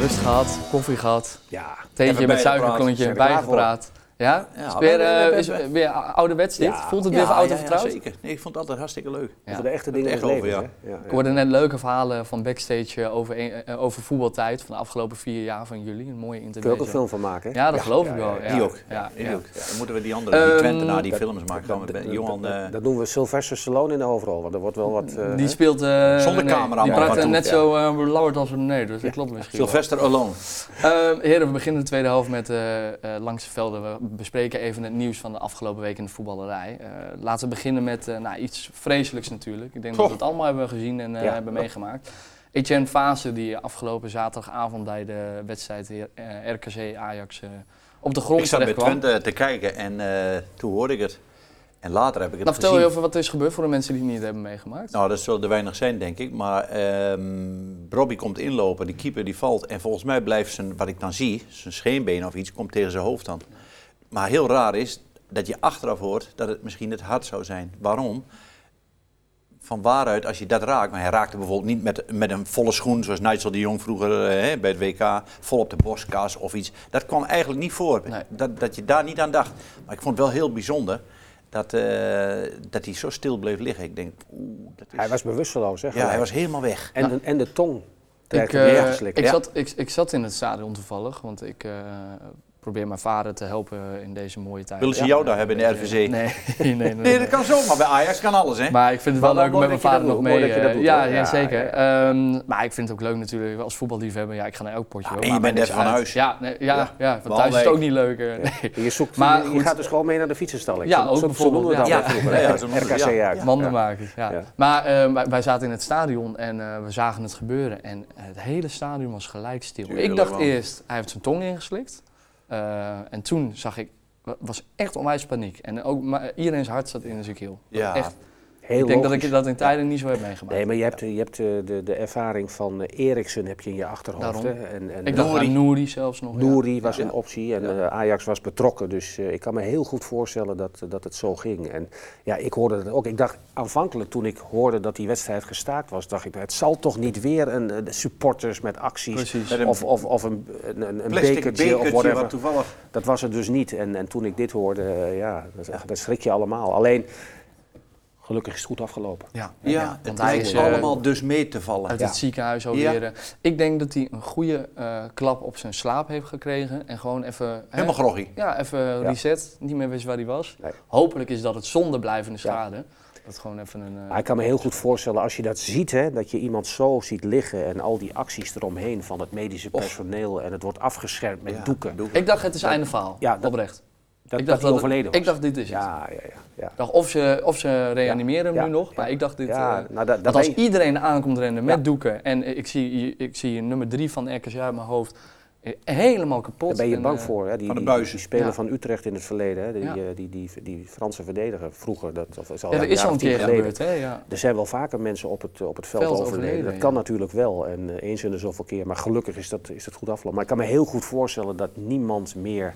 Rust gehad, koffie gehad, Ja, theetje met suikerklontje, er bijgepraat. Ja? Ja, is weer, we- we- eh, we- is we- weer ouderwets dit? Ja. Voelt het weer Ja, oud ja, en ja, vertrouwd? zeker. Nee, ik vond het altijd hartstikke leuk. Ja. Over de echte dingen echt over, ja. hè? Ja, ja. Ik hoorde net leuke verhalen van backstage eh, over, een- eh, over voetbaltijd van de afgelopen vier jaar van jullie. Een mooie Kun je ook interview. een film van maken, hè? Ja, dat geloof ik ja, wel. ja, Ja, Die ook. Ja, Die ja. ook. Ja, dan moeten we die andere, die Ehm, Twentenaar, die dat- films maken. Gaan we met Johan... eh, Dat doen we Sylvester Stallone in de hoofdrol, want er wordt wel wat... eh, Die speelt... Zonder nee, camera, Die maar praat net zo lauwerd als René, dus dat klopt misschien. Sylvester Alone. Ehm, heren, we beginnen de tweede helft met Langs de Velden. We bespreken even het nieuws van de afgelopen week in de voetballerij. Eh, laten we beginnen met eh, nou, iets vreselijks natuurlijk. Ik denk dat we het allemaal hebben gezien en eh, Ja. hebben meegemaakt. Etienne Fase, die afgelopen zaterdagavond bij de wedstrijd RKC Ajax op de grond Ik zat bij. Twente te kijken en toen hoorde ik het. En later heb ik het Nou, vertel gezien. je over wat er is gebeurd voor de mensen die het niet hebben meegemaakt. Nou, dat zullen er weinig zijn, denk ik. Maar ehm Robbie komt inlopen, die keeper die valt. En volgens mij blijft zijn, wat ik dan zie, zijn scheenbeen of iets, komt tegen zijn hoofd dan. Maar heel raar is dat je achteraf hoort dat het misschien het hart zou zijn. Waarom? Van waaruit, als je dat raakt, maar hij raakte bijvoorbeeld niet met, met een volle schoen, zoals Nigel de Jong vroeger eh, hè, bij het WK, vol op de borstkas of iets. Dat kwam eigenlijk niet voor, Nee. dat, dat je daar niet aan dacht. Maar ik vond het wel heel bijzonder dat, eh, dat hij zo stil bleef liggen. Ik denk, oeh, dat is... Hij was bewusteloos, hè? Ja, hij was helemaal weg. En, de, en de tong. Ik, eh, ik, Ja. zat, ik, ik zat in het stadion toevallig, want ik eh, probeer mijn vader te helpen in deze mooie tijd. Willen ze Ja. jou daar hebben in de RVC? Nee, nee, nee. nee, Nee, dat kan zomaar. Bij Ajax kan alles, hè? Maar ik vind het wel leuk om met mijn vader nog mee. eh, doet, ja, ja, Ja, zeker. ja. Ehm, maar ik vind het ook leuk natuurlijk als voetballiefhebber. Ja, ik ga naar elk potje. Ja, hoor, en je bent net van uit. huis. Ja, nee, ja, Ja. ja. van thuis is het ook niet leuk. nee. Je, zoekt, Maar je, gaat dus gewoon mee naar de fietsenstalling. Ja, Zo- ook bijvoorbeeld, ja. RKC ja. uit. Mandenmakers, ja. Maar eh, wij, zaten in het stadion en eh, we zagen het gebeuren. En het hele stadion was gelijk stil. Ik dacht eerst, hij heeft zijn tong ingeslikt. Eh, en toen zag ik, wa- was echt onwijs paniek. En ook iedereen's hart zat in zijn keel. Ja. Echt. Heel ik denk dat ik dat in tijden niet zo heb meegemaakt. Nee, maar je hebt, je hebt de, de, de ervaring van eh, Eriksen heb je in je achterhoofd. Hè? En, en ik dacht aan Nouri zelfs nog. ja. Nouri was Ja. een optie en Ja. eh, Ajax was betrokken. Dus eh, ik kan me heel goed voorstellen dat, dat het zo ging. En ja, ik hoorde het ook. Ik dacht aanvankelijk toen ik hoorde dat die wedstrijd gestaakt was, dacht ik, het zal toch niet weer een, eh, de supporters met acties Precies. Of, of, of een, een, een, bekertje, bekertje, of whatever. wat toevallig... Dat was het dus niet. En, en toen ik dit hoorde, eh, ja, dat, dat schrik je allemaal. Alleen, gelukkig is het goed afgelopen. Ja, Ja, want het hij lijkt is eh, allemaal dus mee te vallen. uit Ja. het ziekenhuis Ja. alweer. eh, Ik denk dat hij een goede eh, klap op zijn slaap heeft gekregen. En gewoon even... hè, Helemaal groggy. Ja, even reset. Niet meer wist waar hij was. Nee. Hopelijk is dat het zonder blijvende Ja. schade. Dat gewoon even een... eh, ik kan me heel goed voorstellen als je dat ziet, hè, dat je iemand zo ziet liggen en al die acties eromheen van het medische personeel en het wordt afgeschermd met Ja, doeken. doeken. Ik dacht het is einde verhaal. Ja, dat- Oprecht. Dat, ik dat dacht hij dat overleden was. Ik dacht dit is het. ja, ja, ja. Ik dacht of ze, of ze reanimeren hem Ja, nu nog. ja. Maar ik dacht dit... Ja, eh, nou, dat, dat als je- iedereen aankomt rennen met Ja. doeken. En ik zie, ik zie nummer drie van RKC uit mijn hoofd. eh, Helemaal kapot. daar ben je En, bang eh, voor. Hè? Die, van de buizen. Die, speler Ja. van Utrecht in het verleden, hè? Die, Ja. die, die, die, Franse verdediger vroeger. Dat, of, is al Ja, een er is keer gebeurd. Hè? Ja. Er zijn wel vaker mensen op het, op het veld, Veld overleden. overleden, Dat ja. kan natuurlijk wel. En eens in de zoveel keer. Maar gelukkig is dat, is dat goed afgelopen. Maar ik kan me heel goed voorstellen dat niemand meer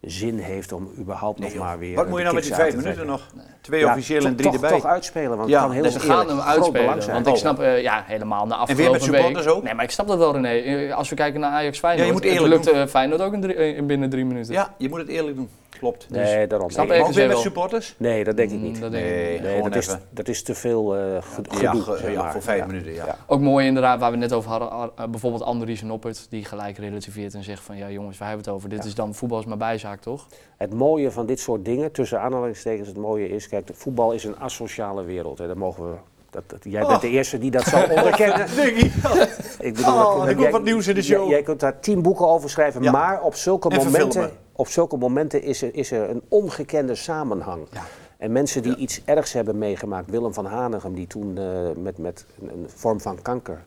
zin heeft om überhaupt nog maar weer. Wat moet je nou met die vijf minuten nog? Twee Ja, officiële en drie toch, erbij. Toch uitspelen, want Ja, het kan heel dus Ze eerlijk gaan hem uitspelen. Want ik snap, eh, ja, helemaal na weer met afgelopen week. supporters ook? Nee, maar ik snap dat wel, René. Eh, Als we kijken naar Ajax Feyenoord. Ja, je moet het eerlijk lukt eh, Feyenoord ook in, drie- in binnen drie minuten. Ja, je moet het eerlijk doen. Klopt. Nee, daarom. snap Nee, ik. Maar ook weer met wel. supporters? Nee, dat denk ik niet. Mm, dat denk ik Nee, niet. Nee, gewoon dat is, dat is te veel eh ge- gedoe. Ja, voor vijf Ja. minuten, ja. Ja. Ook mooi inderdaad, waar we net over hadden, eh, bijvoorbeeld Andries Noppert, die gelijk relativeert en zegt van ja jongens, waar hebben we het over? Dit Ja. is dan voetbal is maar bijzaak, toch? Het mooie van dit soort dingen, tussen aanhalingstekens, het mooie is, kijk, voetbal is een asociale wereld. Hè. Daar mogen we, dat, dat- jij bent de eerste die dat zou (laughs) onderkennen. Denk ik. (laughs) Ik bedoel, Oh, dat- ik jij- wat nieuws in de jij- show. Jij, kunt daar tien boeken over schrijven, Ja. maar op zulke En momenten, verfilmen. Op zulke momenten is, er, is er een ongekende samenhang. Ja. En mensen die iets ergs hebben meegemaakt, Willem van Hanegem, die toen eh, met, met een, een vorm van kanker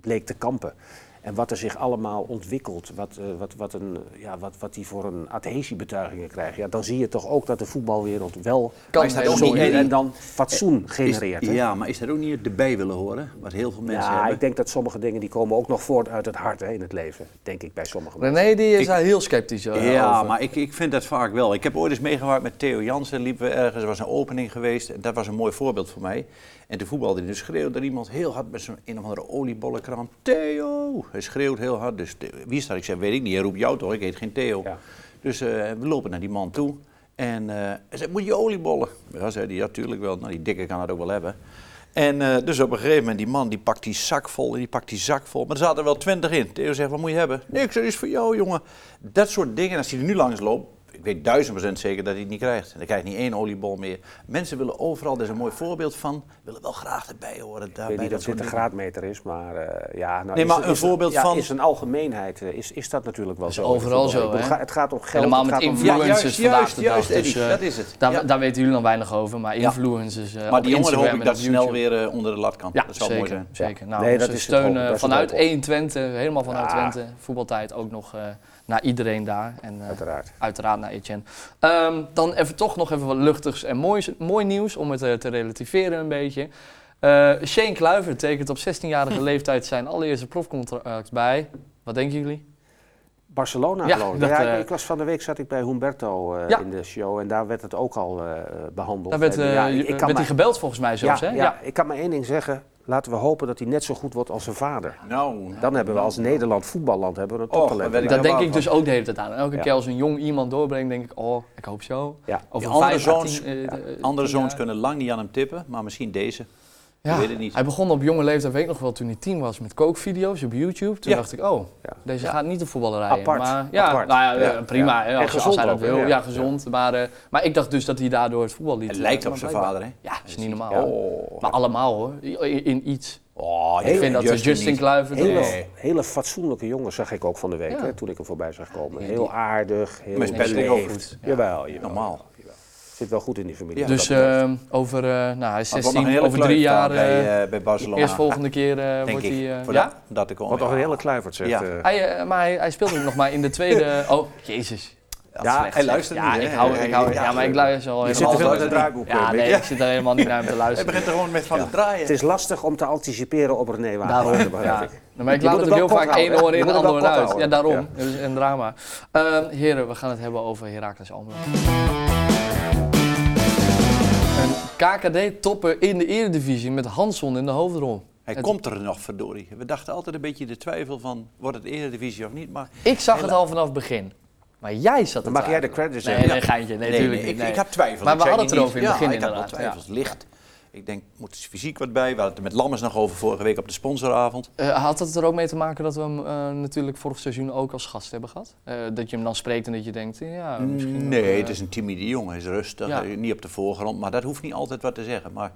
bleek te kampen. En wat er zich allemaal ontwikkelt, wat, eh, wat, wat, een, ja, wat, wat die voor een adhesiebetuigingen krijgen. Ja, dan zie je toch ook dat de voetbalwereld wel Kan Eddie? en dan fatsoen Is- genereert. hè? ja, maar is dat ook niet het erbij willen horen? Wat heel veel mensen Ja, hebben. ik denk dat sommige dingen die komen ook nog voort uit het hart hè, in het leven. Denk ik bij sommige mensen. René die is daar heel sceptisch eh, Ja, over. maar ik, ik vind dat vaak wel. Ik heb ooit eens meegewerkt met Theo Jansen. Liepen we ergens, er was een opening geweest. En dat was een mooi voorbeeld voor mij. En toen voetbalde hij. Dus schreeuwde er iemand heel hard met zo'n een of andere oliebollenkraan. Theo! Hij schreeuwt heel hard. Dus wie is dat? Ik zei, weet ik niet. Hij roept jou toch? Ik heet geen Theo. Ja. Dus eh, we lopen naar die man toe. En eh, hij zei, moet je oliebollen? Ja, zei hij, ja, tuurlijk wel. Nou, die dikke kan het ook wel hebben. En eh, dus op een gegeven moment, die man die pakt die zak vol en die pakt die zak vol. Maar er zaten er wel twintig in. Theo zegt, wat moet je hebben? Zeg, dit is voor jou, jongen. Dat soort dingen, als hij er nu langs loopt, ik weet duizend procent zeker dat hij het niet krijgt. En hij krijgt niet één oliebol meer. Mensen willen overal, dat is een mooi voorbeeld van, willen wel graag erbij horen. Ik Daarbij, weet niet dat of soort dit een graadmeter is, maar eh, ja. Nou, Nee, is- maar is een voorbeeld ja, van- In zijn algemeenheid eh, is, is dat natuurlijk wel is zo. het overal zo, hè? Het gaat om geld. Helemaal het met gaat om- influencers juist, vandaag juist, de dag. juist, dus, eh, dat is het. Daar, Ja. daar weten jullie dan weinig over, maar Ja. influencers. eh, Maar die jongen hoop ik dat op snel weer onder de lat kan. Ja, dat zou zeker. mooi zijn. zeker. Nou, dat is het steun is het vanuit hoop. 1 Twente, helemaal vanuit Ja. Twente, voetbaltijd ook nog eh, naar iedereen daar. En, eh, Uiteraard. Uiteraard naar Etienne. Ehm, dan even toch nog even wat luchtigs en moois, mooi nieuws om het eh, te relativeren een beetje. Eh Shane Kluivert tekent op 16-jarige (laughs) leeftijd zijn allereerste profcontract bij. Wat denken jullie? Barcelona Ja, geloof ik. dat, ja, eh, ik was van de week zat ik bij Humberto eh, Ja. in de show en daar werd het ook al eh, behandeld. Daar werd, En, ja, je- ik- ik kan werd hij maar- gebeld volgens mij ja, zelfs, hè? ja, ik kan maar één ding zeggen. Laten we hopen dat hij net zo goed wordt als zijn vader. Nou, Dan hebben we als Nederland voetballand hebben we een toptalent. Dat daar denk ik dus ook de hele tijd aan. Elke Ja. keer als een jong iemand doorbrengt, denk ik, oh, ik hoop zo. Ja. Over Die andere vijf zoons- tien, eh, ja, Andere zoons kunnen lang niet aan hem tippen, maar misschien deze. Ja, Ik weet het niet. Hij begon op jonge leeftijd, weet ik nog wel, toen hij tien was met kookvideo's op YouTube. Toen Ja. dacht ik, oh, Ja. deze Ja. gaat niet de voetballerij. Apart, Maar, ja, apart. Nou ja, Ja. eh, prima, En als, als gezond hij dat wil. Ja, Ja. gezond. Maar, eh, maar ik dacht dus dat hij daardoor het voetbal liet. Het lijkt op zijn vader, hè? Ja, dat is niet normaal. Ja. Oh, Maar allemaal hoor, in, in iets. oh ik vind dat Justin, Justin. Kluivert... Hele, Nee. hele fatsoenlijke jongen zag ik ook van de week, Ja. hè, toen ik hem voorbij zag komen. Heel aardig, heel Maar ook goed? Ja. Jawel, jawel. Normaal. Zit wel goed in die familie. Ja, dus eh, over, eh, nou hij is Maar het wordt nog 16, een hele over drie jaar... bij, eh, bij Barcelona. Eerst volgende keer eh, wordt ik. hij... eh, voor ja? dat, komen. Wat toch een hele kluivert zegt. Ja. Hij, maar hij, hij speelde ook nog maar in de tweede... (laughs) Oh, jezus. Ja, Slecht, hij luistert ja, niet? Ik hou, ik hou, Ja, ja, maar ik luister al je zit te veel in het draaiboek. Ja, nee, ik zit er helemaal niet naar hem te Hij luisteren. begint er gewoon met van Ja. het draaien. Het is lastig om te anticiperen op René Wagen. Daarom, ja. ik. Nou, maar ik Je laat het heel wel vaak één oor in, andere wel uit. Ja, daarom. Dat is een drama. Heren, we gaan het hebben over Heracles Almelo. Een KKD-topper in de eredivisie met Hanson in de hoofdrol. Hij Het- komt er nog, verdorie. We dachten altijd een beetje de twijfel van, wordt het Eredivisie of niet? Maar Ik zag het al vanaf het begin. Maar jij zat er mag jij de credits Nee, hebben. nee, geintje. Nee, nee, natuurlijk nee, ik, nee. ik heb twijfels. Maar we hadden het erover in het begin ja, ik had wel inderdaad, twijfels, licht. Ik denk, moet er fysiek wat bij? We hadden het met Lammers nog over vorige week op de sponsoravond. Eh, had het er ook mee te maken dat we hem eh, natuurlijk vorig seizoen ook als gast hebben gehad? Eh, dat je hem dan spreekt en dat je denkt, ja, misschien... nee, het is een timide jongen. Hij is rustig, Ja. niet op de voorgrond. Maar dat hoeft niet altijd wat te zeggen. Maar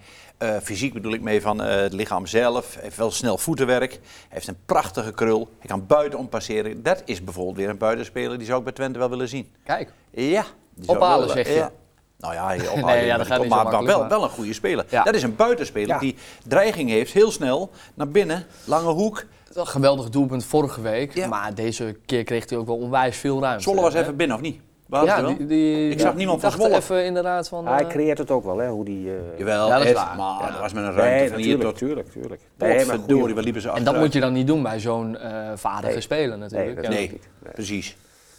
fysiek bedoel ik mee van het lichaam zelf. Hij heeft wel snel voetenwerk. Hij heeft een prachtige krul. Hij kan buitenom passeren. Dat is bijvoorbeeld weer een buitenspeler. Die zou ik bij Twente wel willen zien. Kijk, Ja. Ophalen, zeg je? Ja. Nou ja, je (laughs) ophalen, Nee, ja, maar dat gaat niet maar, wel, maar- wel een goede speler. Ja. Dat is een buitenspeler Ja. die dreiging heeft, heel snel, naar binnen, lange hoek. een geweldig doelpunt vorige week. Ja. Maar deze keer kreeg hij ook wel onwijs veel ruimte. Zwolle was hè? even binnen, of niet? Waar Ja, die, die, Ik zag niemand van Zwolle. even inderdaad van... Hij eh, creëert het ook wel, hè, hoe die... eh, Jawel, Ja, dat is Ed, waar. maar Ja. dat was met een ruimte nee, van hier tot... tuurlijk, tuurlijk. Nee, maar goeie- liepen ze en dat moet je dan niet doen bij zo'n eh vaardige Nee. speler natuurlijk. Nee. Nee. precies.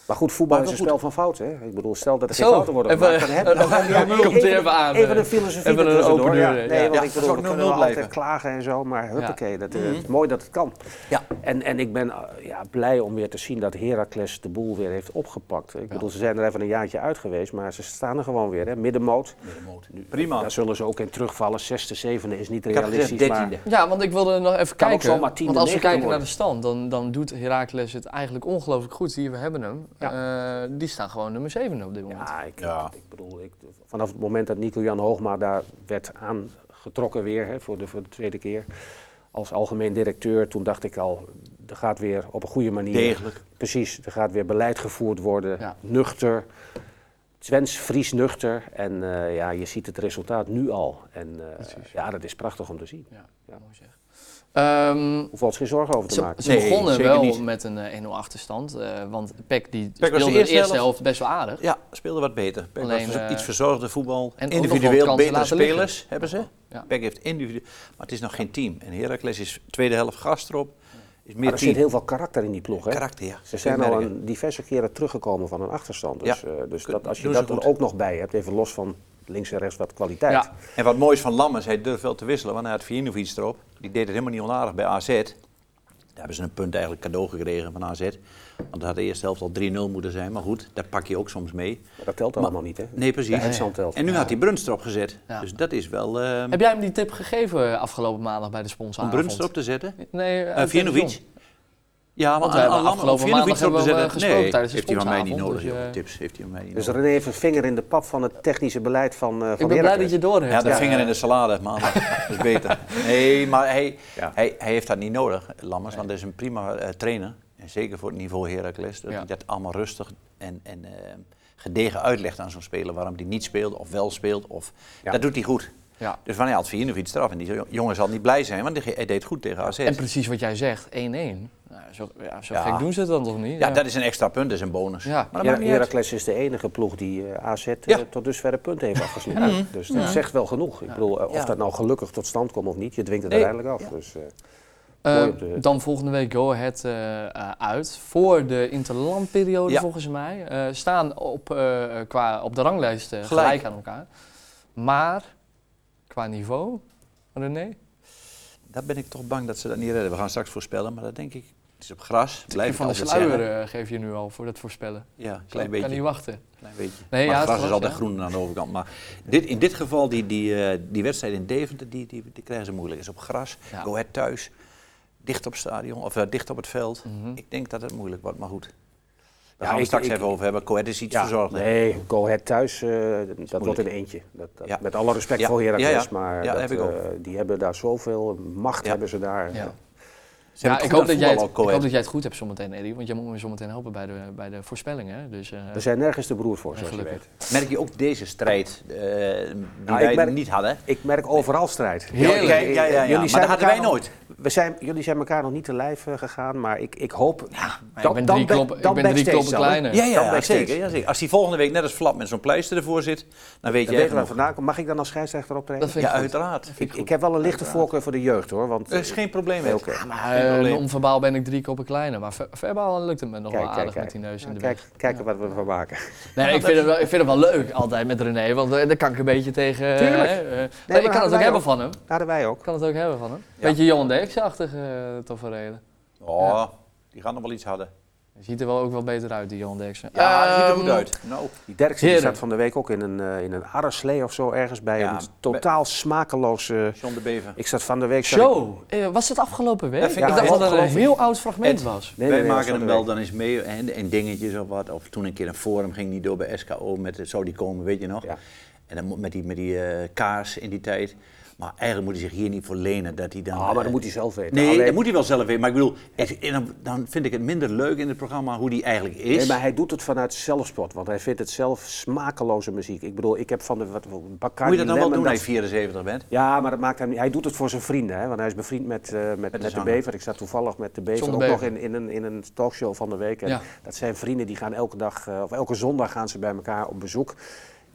Maar goed, voetbal Maar is een spel van fouten. Hè? Ik bedoel, stel dat er geen Zo, fouten worden even- gemaakt. dan heb je- dan- (laughs) komt even aan, Even eh, een filosofie even een open ja. deur, Nee, ja. want Ja, ik zou bedoel, ik we kunnen altijd blijven. klagen en zo, maar huppakee, dat, eh, Mhm. het is mooi dat het kan. Ja. En, en ik ben eh, ja, blij om weer te zien dat Heracles de boel weer heeft opgepakt. Ik bedoel, ze zijn er even een jaartje uit geweest, maar ze staan er gewoon weer. Hè? Middenmoot. Prima. Daar zullen ze ook in terugvallen. Zesde, zevende is niet realistisch. maar dertiende. Ja, want ik wilde nog even Kan ook kijken. want als we kijken naar de stand, dan, dan doet Heracles het eigenlijk ongelooflijk goed. Hier, we hebben hem. Eh, die staan gewoon nummer 7 op dit moment. Ja, ik, Ja. ik bedoel, ik, vanaf het moment dat Nico-Jan Hoogma daar werd aangetrokken weer hè, voor, de, voor de tweede keer als algemeen directeur, toen dacht ik al, er gaat weer op een goede manier. Degelijk. Precies, er gaat weer beleid gevoerd worden, Ja. nuchter. Twents, Fries nuchter. En eh, ja, je ziet het resultaat nu al. En eh, Precies. ja, dat is prachtig om te zien. Ja, Ja. mooi zeg. Ehm, Hoeveel ons geen zorgen over te ze, maken. ze Nee, begonnen wel niet. met een eh, 1-0 achterstand. eh, want Peck die was de speelde de eerste eerste, helft. helft best wel aardig. Ja, speelde wat beter. Peck Alleen, was eh, iets verzorgde voetbal. en Individueel betere liggen. spelers hebben ze. Ja. Peck heeft individueel... Maar het is nog geen team. En Heracles is tweede helft gast erop. Is meer Maar er team. zit heel veel karakter in die ploeg. Hè? Karakter, ja. Ze zijn al een diverse keren teruggekomen van een achterstand. Ja. Dus, eh, dus dat, als je dat er goed. ook nog bij hebt, even los van links en rechts wat kwaliteit. Ja. En wat moois van Lammers, hij durft wel te wisselen, want hij had Vinovic erop. Die deed het helemaal niet onaardig bij AZ. hebben ze een punt eigenlijk cadeau gekregen van AZ. Want dat had de eerste helft al 3-0 moeten zijn. Maar goed, dat pak je ook soms mee. Maar dat telt allemaal niet, hè? Nee, precies. De eindstand telt. En nu had hij Bruns erop gezet. Ja. Dus dat is wel... eh Heb jij hem die tip gegeven afgelopen maandag bij de om sponsoravond? Bruns erop te zetten. Nee, Uh, Vinovic. Ja, maar Want wij hebben afgelopen maandag hebben we zetten. gesproken Nee, tijdens de heeft hij van mij niet nodig. dus, eh, Tips heeft hij van mij niet Dus. René heeft een vinger in de pap van het technische beleid van, eh van Ik ben blij dat je door hebt. Ja, de eh, vinger in de salade, man. (laughs) dat is beter. Nee, maar hij, Ja. hij, hij heeft dat niet nodig, Lammers, want hij is een prima eh, trainer. En zeker voor het niveau Heracles, dat Ja. hij dat allemaal rustig en, en eh, gedegen uitlegt aan zo'n speler waarom hij niet speelt of wel speelt. Of, Ja. Dat doet hij goed. Ja. Dus van hij had Vinovic eraf en die jongen zal niet blij zijn, want hij deed goed tegen AZ. En precies wat jij zegt, 1-1. Nou, zo ja, zo Ja. gek doen ze het dan toch niet? ja, dat is een extra punt, dat is een bonus. Ja. Maar. Heracles is de enige ploeg die eh, AZ eh, tot dusver een punt heeft afgesloten. Dus dat zegt wel genoeg. Ik bedoel, eh, of Ja. dat nou gelukkig tot stand komt of niet, je dwingt het Nee. uiteindelijk af. Dus, eh, Eh, dan volgende week Go Ahead uit. Voor de interlandperiode Ja. volgens mij. Eh, staan op, eh, qua, op de ranglijst Gelijk. gelijk. aan elkaar. Maar qua niveau, René? Daar ben ik toch bang dat ze dat niet redden. We gaan straks voorspellen, maar dat denk ik. Het is op gras, blijf van de sluier eh, geef je nu al voor dat voorspellen. Ja, Kan, klein beetje. kan niet wachten. Klein beetje. Nee, maar ja, gras is altijd ja. groen aan de overkant. Maar dit, in dit geval, die, die, eh, die wedstrijd in Deventer, die, die, die krijgen ze moeilijk. is op gras, Ja. Go Ahead thuis, dicht op het stadion, of eh, dicht op het veld. Mhm. Ik denk dat het moeilijk wordt, maar goed. Daar Ja, gaan we ik- straks ik- even over hebben. Go Ahead is iets ja, verzorgd. nee, Go Ahead thuis, eh, dat wordt een eentje. Dat, dat- Ja. Met alle respect Ja, voor Heracles, ja, ja. maar Ja, dat, heb ik ook. eh, die hebben daar zoveel macht, Ja. hebben ze daar. Ja. Ja, ik, hoop dat jij het, ik hoop dat jij het goed hebt zometeen, Eddie. Want jij moet me zometeen helpen bij de, bij de voorspellingen. hè. Dus, eh, We zijn nergens de broer voor, zoals je gelukkig. weet. Merk je ook deze strijd eh, die Nou, wij merk- niet hadden? Ik merk overal strijd. Heerlijk. Ja, ja, ja, ja, Jullie maar dat hadden wij nog- nooit. We zijn, jullie zijn elkaar nog niet te lijf eh, gegaan, maar ik, ik hoop... maar ik ben drie kloppen, ik dan ben drie kloppen dan, kleiner. Ja, Dan ja, zeker, ja, zeker. Als die volgende week net als Flap met zo'n pleister ervoor zit, dan weet Dan je weten we genoeg. vandaan komt. Mag ik dan als scheidsrechter optreden? Dat vind Ja, uiteraard. ik, ik heb wel een lichte voorkeur voor de jeugd hoor. Want, Er is geen probleem oké. Eh, probleem. non-verbaal ben ik drie koppen kleiner. Maar ver- verbaal lukt het me nog Kijk, wel kijk, aardig met kijk. die neus in de kijk, weg. kijken wat we ervan maken. Nee, ik vind, het wel, ik vind het wel leuk altijd met René. Want eh, daar kan ik een beetje tegen... eh, Tuurlijk. hè, eh, maar ik kan het ook hebben ook. van hem. Dat hadden wij ook. Ik kan het ook hebben van hem. Ja. Beetje Johan Derksen-achtig uh, tafereelen. Oh, die gaan nog wel iets harder. Ziet er wel ook wel beter uit, die Johan Derksen. Ja, die ziet er Ehm, goed uit. Nou, Die Derksen die zat van de week ook in een, eh in een arreslee of zo ergens bij Ja, een totaal smakeloos... eh, John de Bever. ik zat van de week... ik- Zo, eh, was het afgelopen week? Dat ik dacht dat het een heel oud fragment Ed, was. Nee, Wij nee, maken dat hem wel dan eens mee en, en dingetjes of wat. Of toen een keer een forum ging niet door bij SKO met zou die komen, weet je nog? Ja. En dan met die, met die eh, kaars in die tijd. Maar eigenlijk moet hij zich hier niet voor lenen dat hij dan. Ah, maar eh, dat moet hij zelf weten. Nee, Alleen- dat moet hij wel zelf weten. Maar ik bedoel, dan, dan vind ik het minder leuk in het programma hoe die eigenlijk is. Nee, maar hij doet het vanuit zelfspot, want hij vindt het zelf smakeloze muziek. Ik bedoel, ik heb van de wat, Bacardi Moet je dat dan wel doen dat- als je 74 bent? Ja, maar dat maakt hem niet. Hij doet het voor zijn vrienden, hè? want hij is bevriend met, eh, met, met, de zanger. Bever. Ik zat toevallig met de Bever ook nog in, in, een, in een talkshow van de week. En Ja. Dat zijn vrienden die gaan elke dag, eh, of elke zondag gaan ze bij elkaar op bezoek.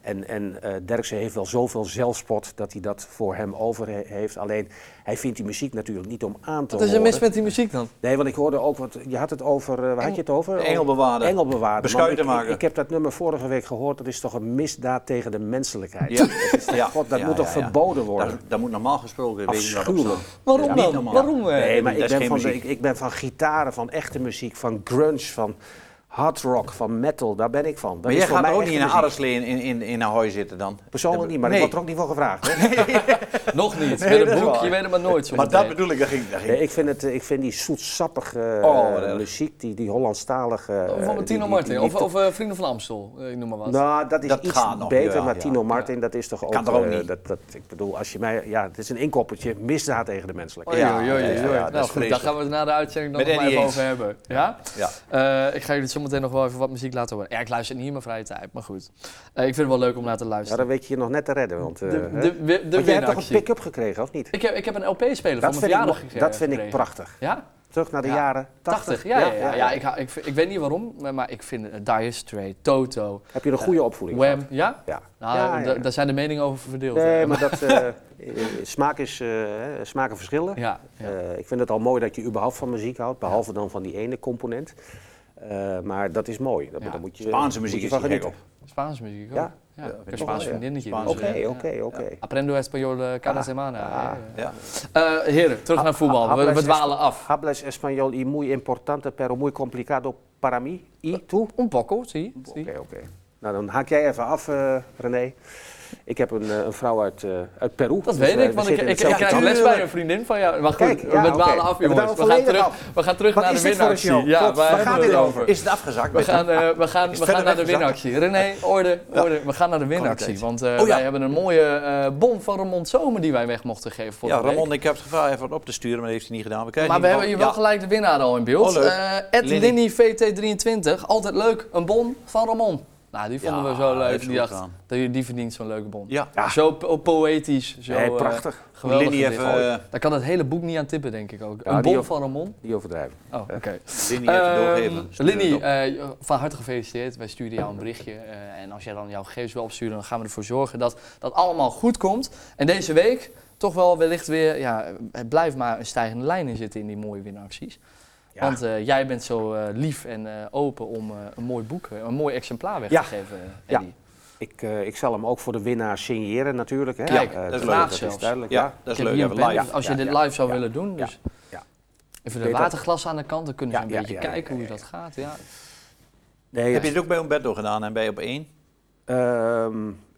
En, en eh Derksen heeft wel zoveel zelfspot dat hij dat voor hem over he- heeft. Alleen, hij vindt die muziek natuurlijk niet om aan te Wat is er horen. mis met die muziek dan? Nee, want ik hoorde ook, wat, je had het over, eh, waar had je het over? De engelbewaarder. Engelbewaarder. Beschuiten maken. Ik, ik heb dat nummer vorige week gehoord, dat is toch een misdaad tegen de menselijkheid. Ja. (laughs) Dat, is toch- Ja. God, dat Ja, moet ja, toch ja. verboden worden? Dat, dat moet normaal gesproken Afschuwelijk. Waarom dan? normaal. Waarom? eh? Nee, maar ik ben, van ik, ik ben van gitaren, van echte muziek, van grunge, van hard rock, van metal. Daar ben ik van. Dat Maar is jij voor gaat mij ook niet in een arreslee in, in, in, in Ahoy zitten dan? Persoonlijk niet, maar nee. ik word er ook niet voor gevraagd. Hè? (laughs) Nog niet. Nee, met een boek, je weet het maar nooit zo Maar dat bedoel ik, dat ging... Dat ging. Nee, ik, vind het, ik vind die zoetsappige Oh, eh, muziek, die, die Hollandstalige... eh, Of van Tino Martin, of, of eh, Vrienden van Amstel, ik noem maar wat. Nou, dat is Dat iets gaat nog, beter, ja, maar ja. Tino Martin, dat is toch ook... Kan toch ook niet? Dat, dat, ik bedoel, als je mij... Ja, het is een inkoppertje, misdaad tegen de menselijkheid. Ja, ja, ja, nou is goed, daar gaan we het na de uitzending nog, nog maar even over hebben. Ja? Ja. Eh, ik ga jullie zo meteen nog wel even wat muziek laten horen. Ja, ik luister niet in mijn vrije tijd, maar goed. Eh, ik vind het wel leuk om naar te Ja, luisteren. dan weet je je nog net te redden, want... eh, de, de, de, de Want jij hebt toch een pick-up gekregen, of niet? Ik heb, ik heb een LP-speler van mijn verjaardag gekregen. dat vind ik prachtig. Ja? Terug naar de Ja. jaren 80. 80, ja. ja, ja, ja. Ik, ik, ik weet niet waarom, maar, ik vind uh, Dire Straits, Toto, Heb je een goede opvoeding Wham, gehad? ja? Ja. Nou, Ja, ja, da- ja. daar zijn de meningen over verdeeld. Nee, maar dat, eh, (laughs) smaak is, hè, smaken verschillen. Ja, ja. Ik vind het al mooi dat je überhaupt van muziek houdt, behalve dan van die ene component. Eh, maar dat is mooi. Dat, Ja. moet je, Spaanse moet muziek je is van gek genieten. op. Spaanse muziek ook. Ja, Ja, ik Spaans vriendinnetje. Oké, oké, oké. Aprendo español eh, cada Ah, semana. ah. eh, Ja. eh, heren, terug naar voetbal. We, we dwalen af. Hables español y muy importante, pero muy complicado para mí. Y tú? Un poco, zie. Oké, oké. Nou, dan haak jij even af, René. Ik heb een, eh, een vrouw uit, eh, uit Peru. Dat Dus, weet eh, ik, we want ik, ik, ik krijg team. les bij een vriendin van jou. Maar goed, Kijk, ja, we af, jongens. We gaan terug, af. we gaan terug Wat naar de een winactie. Ja, Klopt, waar gaat we dit het over? Is het afgezakt? We gaan, eh, we gaan, we gaan naar de winactie. René, orde, Ja. orde. We gaan naar de winactie. Want eh, Oh, ja. wij hebben een mooie eh, bon van Ramon Zomer die wij weg mochten geven voor Ja, Ramon, ik heb het gevraagd even op te sturen, maar dat heeft hij niet gedaan. We Maar we hebben hier wel gelijk de winnaar al in beeld. Oh. Eh, Ed Linny. Linny VT23, altijd leuk. Een bon van Ramon. Nou, die vonden Ja, we zo leuk. Die dacht, die, die verdient zo'n leuke bon. Ja, Ja. Zo po- poëtisch, zo Nee, eh, prachtig. geweldig. Even, eh, Daar kan het hele boek niet aan tippen, denk ik ook. Ja, een ook. van Ramon. Die overdrijven. Oh, oké. Linny even Ehm, doorgeven. Stuur eh, van harte gefeliciteerd. Wij sturen jou een berichtje. eh, en als jij dan jouw gegevens wil opsturen, dan gaan we ervoor zorgen dat dat allemaal goed komt. En deze week toch wel wellicht weer, ja, het blijft maar een stijgende lijn in zitten in die mooie winacties. Ja. Want eh, jij bent zo eh, lief en eh, open om eh, een mooi boek, een mooi exemplaar weg Ja. te geven, Ja. Eddie. Ik, eh, ik zal hem ook voor de winnaar signeren natuurlijk. Hè. Kijk, dat is dat leuk. is zelfs. duidelijk. Ja, Ja. dat is Ik leuk. Even pen, als je Ja, dit ja, live zou ja, willen doen. ja, Dus ja. Even de dat- waterglas aan de kant, dan kunnen ze Ja, een ja, beetje ja, ja, kijken ja, hoe ja. dat gaat. Ja. Nee, Heb je het ook bij Umberto gedaan en bij op één? ehm,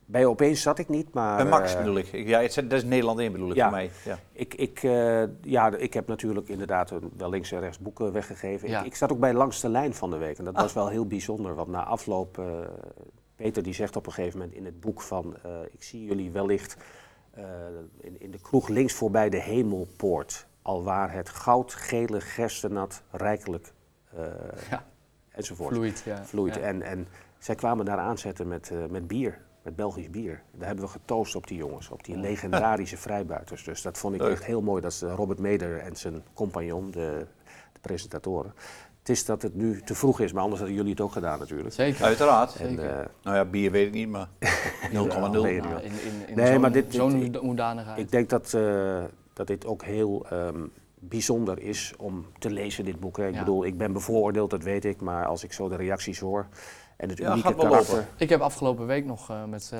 bij opeens zat ik niet, maar... Bij Max eh, bedoel ik. Ja, het is- dat is Nederland 1 bedoel ik Ja. voor mij. Ja. Ik, ik, eh, ja, ik heb natuurlijk inderdaad wel links en rechts boeken weggegeven. Ja. Ik, ik zat ook bij Langs de Lijn van de week en dat was wel heel bijzonder. Want na afloop, eh, Peter die zegt op een gegeven moment in het boek van... eh, ik zie jullie wellicht eh, in, in de kroeg links voorbij de hemelpoort. Alwaar het goudgele gerstenat rijkelijk eh, Ja. enzovoort Vloeit, ja. vloeit. Ja. En, en zij kwamen daar aanzetten met, eh, met bier, met Belgisch bier. Daar hebben we getoost op die jongens, op die legendarische vrijbuiters. Dus dat vond ik echt heel mooi. Dat is Robert Meder en zijn compagnon, de, de presentatoren. Het is dat het nu te vroeg is, maar anders hadden jullie het ook gedaan natuurlijk. Zeker. Uiteraard. En, Zeker. eh, Nou ja, bier weet ik niet, maar (laughs) 0,0. Ja, nee, Nou, in, in, in Nee, zo'n maar dit- zo'n hoedanigheid. ik denk dat, eh, dat dit ook heel ehm, bijzonder is om te lezen, dit boek. Hè. Ik Ja. bedoel, ik ben bevooroordeeld, dat weet ik. Maar als ik zo de reacties hoor en het Ja, unieke gaat wel karakter... lopen. Ik heb afgelopen week nog eh, met eh,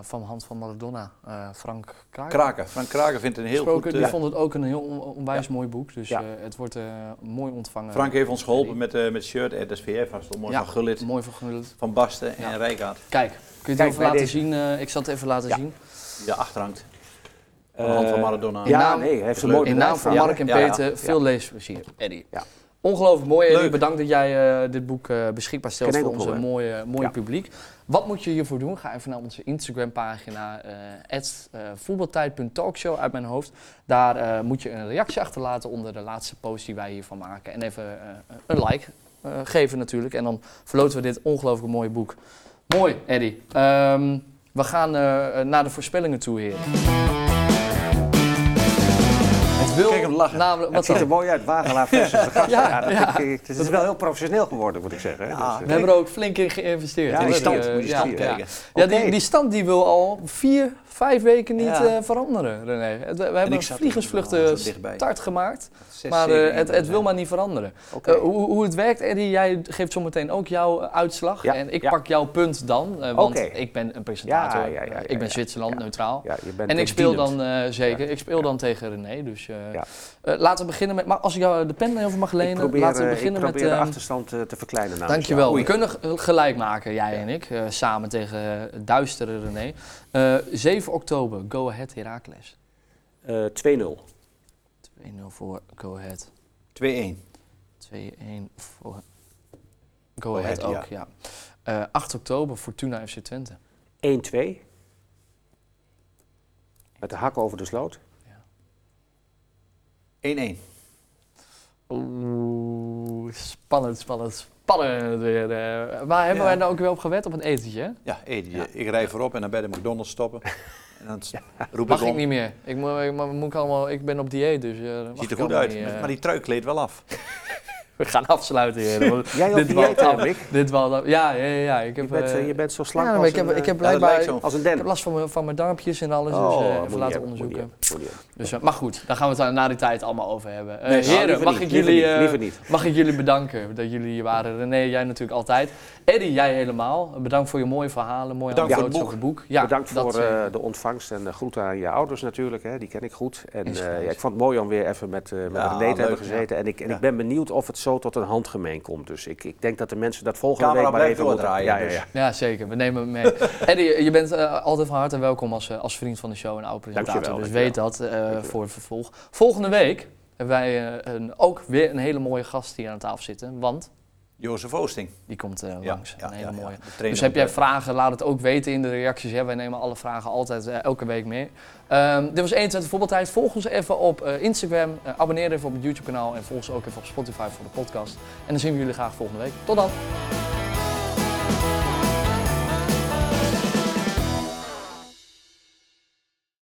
van Hand van Maradona, eh, Frank Kraken. Frank Kraken vindt het een heel gesproken. goed... Die vond het ook een heel on- onwijs mooi boek. Dus Ja. eh, het wordt eh, mooi ontvangen. Frank heeft ons geholpen met, eh met shirt. Het SVF was mooi Ja. van Gullit, Mooi verguld. van Basten Ja. en Rijkaard. Kijk, kun je het Kijk, even laten deze. zien? eh, ik zal het even laten Ja. zien. Die daarachter hangt. Van de hand van Maradona. In Ja, naam- nee, hij heeft een mooi In naam van. Mark en Ja, ja. Peter, veel leesplezier. Eddie. Ja. Ongelooflijk mooi. Leuk. Bedankt dat jij eh, dit boek eh, beschikbaar stelt voor ons mooie, mooie Ja. publiek. Wat moet je hiervoor doen? Ga even naar onze Instagram-pagina, eh voetbaltijd.talkshow uit mijn hoofd. Daar moet je een reactie achterlaten onder de laatste post die wij hiervan maken. En even een like geven natuurlijk. En dan verloten we dit ongelooflijk mooie boek. Mooi, Eddie. Ehm, we gaan naar de voorspellingen toe, heren. Wil Kijk hem lachen. namelijk... Het Wat ziet er mooi uit, Wagelaar versus de (laughs) gasten. Ja, dat ja. vind ik- het is wel heel professioneel geworden, moet ik zeggen. Dus, We hebben er ook flink in geïnvesteerd. Ja, die stand, Eh, moet je die stand ja. die stand die wil al vier, vijf weken niet Ja. eh, veranderen, René. We, we hebben een vliegensvluchten start gemaakt, maar eh, het, het wil maar niet veranderen. Eh, hoe, hoe het werkt, Eddie, jij geeft zometeen ook jouw uitslag. Ja, En ik ja. pak jouw punt dan, want ik ben een presentator. Ik ben. Zwitserland, neutraal. En ik speel dan zeker, ik speel dan tegen René. Dus laten we beginnen met, maar als ik jou de pen even mag lenen, probeer, laten we beginnen ik probeer met... de ehm, achterstand te verkleinen namens Dankjewel. We kunnen gelijk maken, jij en ik, samen tegen duistere René. Eh 7 oktober, Go Ahead Heracles. Eh, 2-0. 2-0 voor Go Ahead. 2-1. 2-1 voor Go Go Ahead Ahead, ook, ja. Eh 8 oktober, Fortuna FC Twente. 1-2. Met de hak over de sloot. 1-1. Oeh, spannend, spannend, eh. waar hebben wij nou ook weer op gewet? Op een etentje? Ja, Edie, ik rij voorop en dan bij de McDonald's stoppen. (laughs) En dan roep Mag ik niet meer. Ik, moet, ik, moet ik allemaal, ik ben op dieet, dus... eh, Ziet er goed uit, niet, eh. maar die trui kleedt wel af. (laughs) we gaan afsluiten, heren. Jij dit dieet, hè, Rick? Dit was, ja, ja, ja, ja. Ik Je heb, bent, eh, eh, je bent zo slank ja, als, ik heb, een, ik heb eh, Ja, als een ik den. heb last van mijn, van mijn darmpjes en alles, Oh, dus eh, moet even laten onderzoeken. Dus, eh, maar goed, daar gaan we het dan na die tijd allemaal over hebben. Eh, Nee, heren, mag, niet, ik liever jullie, niet, eh, liever niet. mag ik jullie bedanken dat jullie hier waren. René, jij natuurlijk altijd. Eddie, jij helemaal. Bedankt voor je mooie verhalen, mooie Bedankt voor het boek. Ja, Bedankt voor eh, de ontvangst en de groeten aan je ouders natuurlijk, hè, die ken ik goed. En eh, ik vond het mooi om weer even met, eh met René te hebben gezeten. En, ik, ik ben benieuwd of het zo tot een handgemeen komt. Dus ik, ik denk dat de mensen dat volgende Camera week maar even doordraaien, Ja, ja, dus. ja. Ja, zeker. We nemen hem mee. (laughs) Eddie, je bent eh, altijd van harte welkom als, eh, als vriend van de show en oude presentator. Dankjewel, dus weet dat eh, voor het vervolg. Volgende week hebben wij eh, een, ook weer een hele mooie gast hier aan tafel zitten. Want Jozef Oosting. die komt eh, langs. ja, een hele ja, mooie. Dus heb jij vragen, laat het ook weten in de reacties. Hè. Wij nemen alle vragen altijd eh, elke week mee. Ehm, dit was 21 voetbaltijd. Volg ons even op eh, Instagram. Abonneer even op het YouTube kanaal. En volg ons ook even op Spotify voor de podcast. En dan zien we jullie graag volgende week. Tot dan!